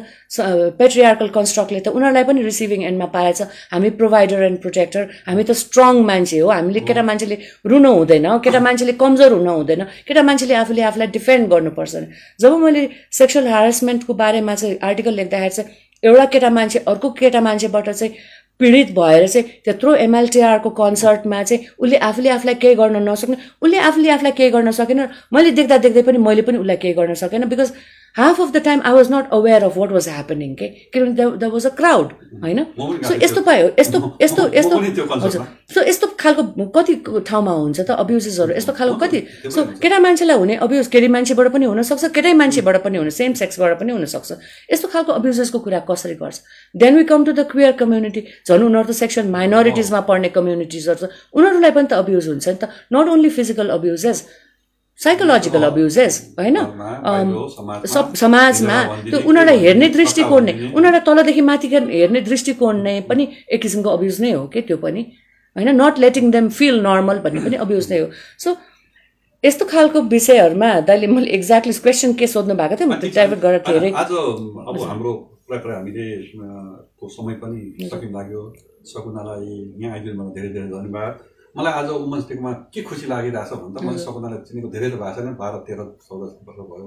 पेट्रियार्कल कन्स्ट्रक्टले त उनीहरूलाई पनि रिसिभिङ एन्डमा पाएछ। हामी प्रोभाइडर एन्ड प्रोटेक्टर हामी त स्ट्रङ मान्छे हो। हामीले केटा मान्छेले रुनु हुँदैन केटा मान्छेले कमजोर हुन हुँदैन केटा मान्छेले आफूले आफूलाई डिफेन्ड गर्नुपर्छ। जब मैले सेक्सुअल हेरेसमेन्टको बारेमा चाहिँ आर्टिकल लेख्दाखेरि चाहिँ एउटा केटा मान्छे अर्को केटा मान्छेबाट चाहिँ पीडित भएर चाहिँ त्यत्रो एमएलटिआरको कन्सर्टमा चाहिँ उसले आफूले आफूलाई केही गर्न नसक्ने उसले आफूले आफूलाई केही गर्न सकेन मैले देख्दा देख्दै पनि मैले पनि उसलाई केही गर्न सकेन because half of the time I was not aware of what was happening के किनभने द वाज अ क्राउड होइन सो यस्तो पायो यस्तो यस्तो यस्तो हजुर सो यस्तो खालको कति ठाउँमा हुन्छ त अब्युजेसहरू यस्तो खालको कति सो केटा मान्छेलाई हुने अब्युज केटी मान्छेबाट पनि हुनसक्छ केटै मान्छेबाट पनि हुन सेम सेक्सबाट पनि हुनसक्छ यस्तो खालको अब्युजेसको कुरा कसरी गर्छ then we come to the queer community झन् उनीहरू त सेक्सन माइनोरिटिजमा पढ्ने कम्युनिटिजहरू छ उनीहरूलाई पनि त अब्युज हुन्छ नि त not only physical abuses psychological abuses होइन? सब समाजमा त्यो उनीहरूलाई हेर्ने दृष्टिकोण नै उनीहरूलाई तलदेखि माथि हेर्ने दृष्टिकोण नै पनि एक किसिमको अब्युज नै हो कि त्यो पनि? होइन? Not letting them feel normal भन्ने पनि अब्युज नै हो। सो यस्तो खालको विषयहरूमा दाइले मैले एक्ज्याक्टली क्वेसन के सोध्नु भएको थियो? म डाइभर्ट गरेर धेरै आज अब हाम्रो हामीले समय पनि लाग्यो। सकुनालाई यहाँ आइदिनु धेरै धेरै धन्यवाद। मलाई आज वुमेन्स डेमा के खुसी लागिरहेछ भने त मैले सपनालाई चिनेको धेरै त भएको छैन। बाह्र तेह्र चौध वर्ष भयो।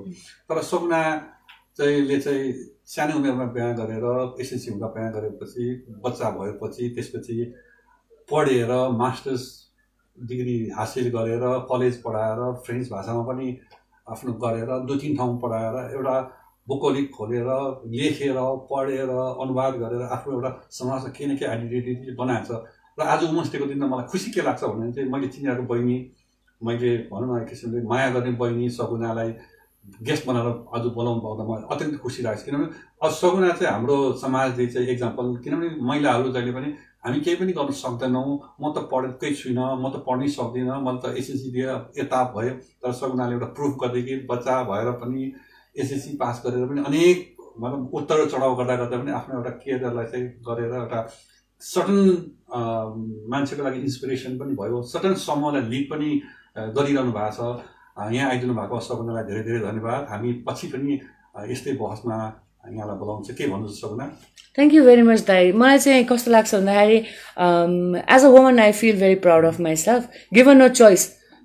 तर सपना चाहिँले चाहिँ सानो उमेरमा बिहा गरेर एसएलसी हुँदा बिहा गरेपछि बच्चा भएपछि त्यसपछि पढेर मास्टर्स डिग्री हासिल गरेर कलेज पढाएर फ्रेन्च भाषामा पनि आफ्नो गरेर दुई तिन ठाउँ पढाएर एउटा बुकोलिक खोलेर लेखेर पढेर अनुवाद गरेर आफ्नो एउटा समाजमा केही न केही आइडेन्टिटी बनाएको छ र आज वुमेन्स डेको दिनमा मलाई खुसी के लाग्छ भने चाहिँ मैले चिनेको बहिनी मैले भनौँ न एक किसिमले माया गर्ने बहिनी सगुनालाई गेस्ट बनाएर आज बोलाउनु पाउँदा मलाई अत्यन्तै खुसी लाग्छ किनभने अब सगुना चाहिँ हाम्रो समाजले चाहिँ एक्जाम्पल किनभने महिलाहरू जहिले पनि हामी केही पनि गर्न सक्दैनौँ म त पढेकै छुइनँ म त पढ्नै सक्दिनँ मैले त एसएससी दिएर यता भयो तर सगुनाले एउटा प्रुफ गर्दै कि बच्चा भएर पनि एसएससी पास गरेर पनि अनेक मतलब उत्तर चढाउ गर्दा गर्दा पनि आफ्नो एउटा केरियरलाई चाहिँ गरेर एउटा सटन मान्छेको लागि इन्सपिरेसन पनि भयो। सटन समूहलाई लिड पनि गरिरहनु भएको छ। यहाँ आइदिनु भएको सबैजनालाई धेरै धेरै धन्यवाद। हामी पछि पनि यस्तै बहसमा यहाँलाई बोलाउँछु के भन्नु Sapna thank you very much दाई। मलाई चाहिँ कस्तो लाग्छ भन्दाखेरि as a woman I feel very proud of myself given a choice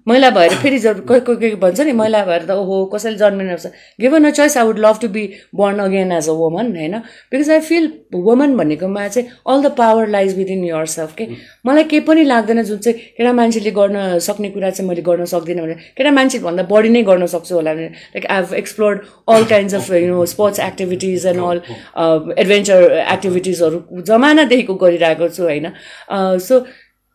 महिला भएर फेरि कोही कोही कोही भन्छ नि महिला भएर त ओहो कसैले जन्मिनु given a choice I would love to be born again as a woman होइन? बिकज आई फिल वुमन भनेकोमा चाहिँ all the power lies within yourself के मलाई केही पनि लाग्दैन जुन चाहिँ केटा मान्छेले गर्न सक्ने कुरा चाहिँ मैले गर्न सक्दिनँ भने केटा मान्छेभन्दा बढी नै गर्न सक्छु होला भने like I have explored all kinds of you know sports activities and all adventure एक्टिभिटिजहरू जमानादेखिको गरिरहेको छु होइन? सो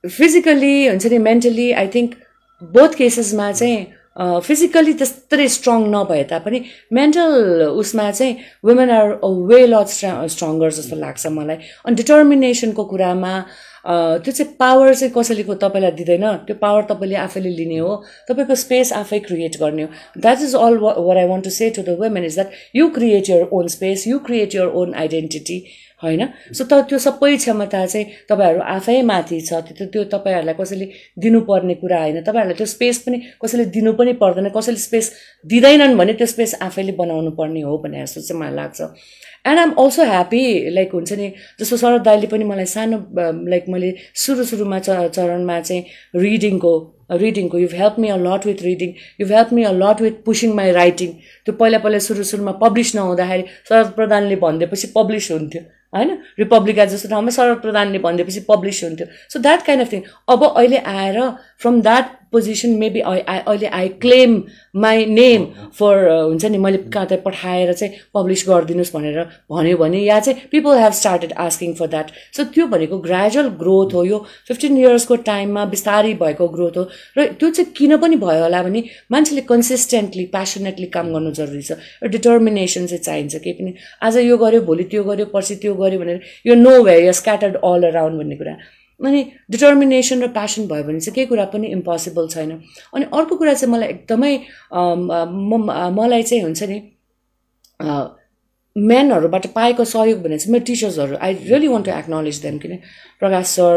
फिजिकली हुन्छ नि मेन्टली आई थिङ्क बोथ केसेसमा चाहिँ फिजिकली त्यस्तै स्ट्रङ नभए तापनि मेन्टल उसमा चाहिँ women are way lot stronger जस्तो लाग्छ मलाई। अनि डिटर्मिनेसनको कुरामा त्यो चाहिँ पावर चाहिँ कसैले तपाईँलाई दिँदैन। त्यो पावर तपाईँले आफैले लिने हो। तपाईँको स्पेस आफै क्रिएट गर्ने हो। That is all what I want to say to the women is that you create your own space you create your own identity होइन? सो त त्यो सबै क्षमता चाहिँ तपाईँहरू आफै माथि छ त्यो त्यो तपाईँहरूलाई कसैले दिनुपर्ने कुरा होइन। तपाईँहरूलाई त्यो स्पेस पनि कसैले दिनु पनि पर्दैन कसैले स्पेस दिँदैनन् भने त्यो स्पेस आफैले बनाउनु पर्ने हो भन्ने जस्तो चाहिँ मलाई लाग्छ। And I'm also happy like हुन्छ नि जस्तो शरद दाईले पनि मलाई सानो लाइक मैले सुरु सुरुमा च चरणमा चाहिँ रिडिङको रिडिङको you help me a lot with reading you help me a lot with pushing my writing त्यो पहिला पहिला सुरु सुरुमा पब्लिस नहुँदाखेरि शरद प्रधानले भनिदिएपछि पब्लिस हुन्थ्यो। होइन? रिपब्लिका जस्तो ठाउँमा शरद प्रधानले भनिदिएपछि पब्लिस हुन्थ्यो। So that kind of thing अब अहिले आएर फ्रम द्याट पोजिसन मेबी अहिले I claim my name for हुन्छ नि मैले कहाँ त पठाएर चाहिँ पब्लिस गरिदिनुहोस् भनेर भन्यो भने या चाहिँ people have started asking for that so त्यो भनेको ग्रेजुअल ग्रोथ हो यो. फिफ्टिन इयर्सको टाइममा बिस्तारै भएको ग्रोथ हो. र त्यो चाहिँ किन पनि भयो होला भने मान्छेले कन्सिस्टेन्टली प्यासनेटली काम गर्नु जरुरी छ। र डिटर्मिनेसन चाहिँ चाहिन्छ केही पनि। आज यो गर्यो भोलि त्यो गर्यो पर्सि त्यो गर्यो भनेर यो नो वे यो स्क्याटर्ड अल अराउन्ड भन्ने कुरा। अनि डिटर्मिनेसन र प्यासन भयो भने चाहिँ केही कुरा पनि इम्पोसिबल छैन। अनि अर्को कुरा चाहिँ मलाई एकदमै मलाई चाहिँ हुन्छ नि म्यानहरूबाट पाएको सहयोग भने चाहिँ मेरो टिचर्सहरू I really want to acknowledge them किन? Prakash sir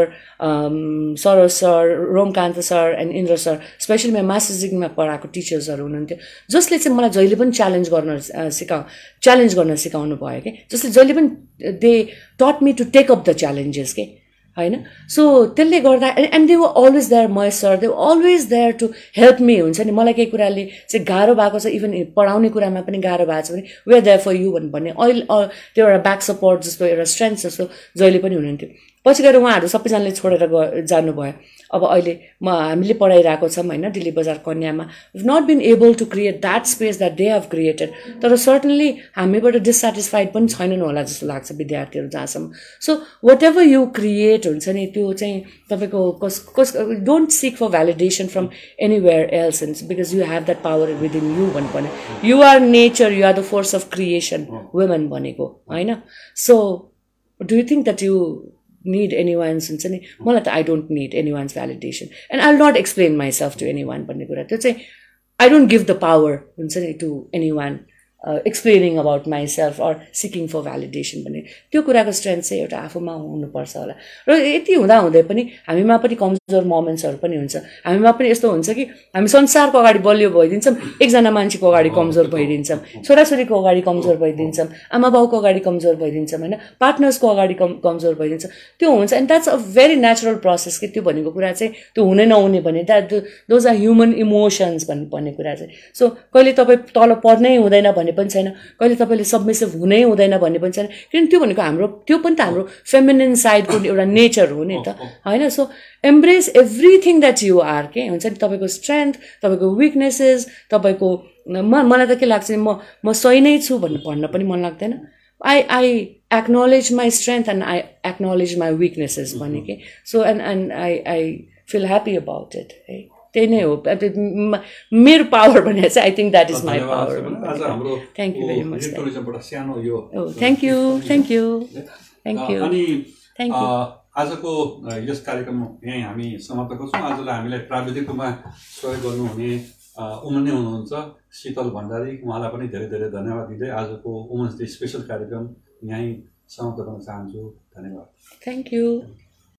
Saroj sir Romkant sir and Indra sir specially मेरो मास्टर्स पढाएको टिचर्सहरू हुनुहुन्थ्यो जसले चाहिँ मलाई जहिले पनि च्यालेन्ज गर्न सिकाउ च्यालेन्ज गर्न सिकाउनु भयो कि? जसले जहिले पनि they taught me to take up the challenges के? होइन? सो त्यसले गर्दा and they were always there my sir they always there to help me हुन्छ नि? मलाई केही कुराले चाहिँ गाह्रो भएको छ इभन पढाउने कुरामा पनि गाह्रो भएको छ भने वेयर देयर फर यु भन्ने। अहिले त्यो एउटा ब्याक सपोर्ट जस्तो एउटा स्ट्रेन्थ जस्तो जहिले पनि हुनुहुन्थ्यो। पछि गएर उहाँहरू सबैजनाले छोडेर ग जानुभयो। अब अहिले म हामीले पढाइरहेको छौँ होइन Dilli Bazar कन्यामा। Not been able to create that space that they have created तर सर्टनली हामीबाट डिससेटिस्फाइड पनि छैनन् होला जस्तो लाग्छ विद्यार्थीहरू जहाँसम्म। So what ever you create हुन्छ नि त्यो चाहिँ तपाईँको cause cause don't seek for validation from anywhere else ins because you have that power within you भन्नु पर्ने। You are nature you are the force of creation women भनेको होइन? So do you think that you need anyone's हुन्छ नि? मलाई त I don't need anyone's validation and I not explain myself to anyone भन्ने कुरा. त्यो चाहिँ I don't give the power हुन्छ नि to anyone explaining about myself or seeking for validation भन्ने त्यो कुराको स्ट्रेन्थ चाहिँ एउटा आफूमा हुनुपर्छ होला। र यति हुँदा हुँदै पनि हामीमा पनि कमजोर मोमेन्ट्सहरू पनि हुन्छ। हामीमा पनि यस्तो हुन्छ कि हामी संसारको अगाडि बलियो भइदिन्छौँ एकजना मान्छेको अगाडि कमजोर भइदिन्छौँ छोराछोरीको अगाडि कमजोर भइदिन्छौँ आमा बाउको अगाडि कमजोर भइदिन्छौँ होइन पार्टनर्सको अगाडि कम कमजोर भइदिन्छ त्यो हुन्छ। And that's a very natural process कि त्यो भनेको कुरा चाहिँ त्यो हुनै नहुने भने that those are human emotions भन्ने भन्ने कुरा चाहिँ। सो कहिले तपाईँ तल पढ्नै हुँदैन भने भन्ने पनि छैन। कहिले तपाईँले सबमिसिभ हुनै हुँदैन भन्ने पनि छैन। किनभने त्यो भनेको हाम्रो त्यो पनि त हाम्रो फेमिनिन साइडको एउटा नेचर हो नि त। होइन? So embrace everything that you are के हुन्छ नि? तपाईँको स्ट्रेन्थ तपाईँको विकनेसेस तपाईँको म मलाई त के लाग्छ म म सही नै छु भन्नु भन्न पनि मन लाग्दैन। I I acknowledge my strength and I acknowledge my weaknesses भने के so and and I I feel happy about it है त्यही नै हो। मेरो पावर भने चाहिँ I think that is my power thank you very much thank you thank you thank you अनि आजको यस कार्यक्रम यहीँ हामी समाप्त गर्छौँ। आजलाई हामीलाई प्राविधिक रूपमा सहयोग गर्नुहुने उमन नै हुनुहुन्छ। शीतल भण्डारी उहाँलाई पनि धेरै धेरै धन्यवाद दिँदै आजको वुमन्स डे स्पेसल कार्यक्रम यहीँ समाप्त गर्न चाहन्छु। धन्यवाद। Thank you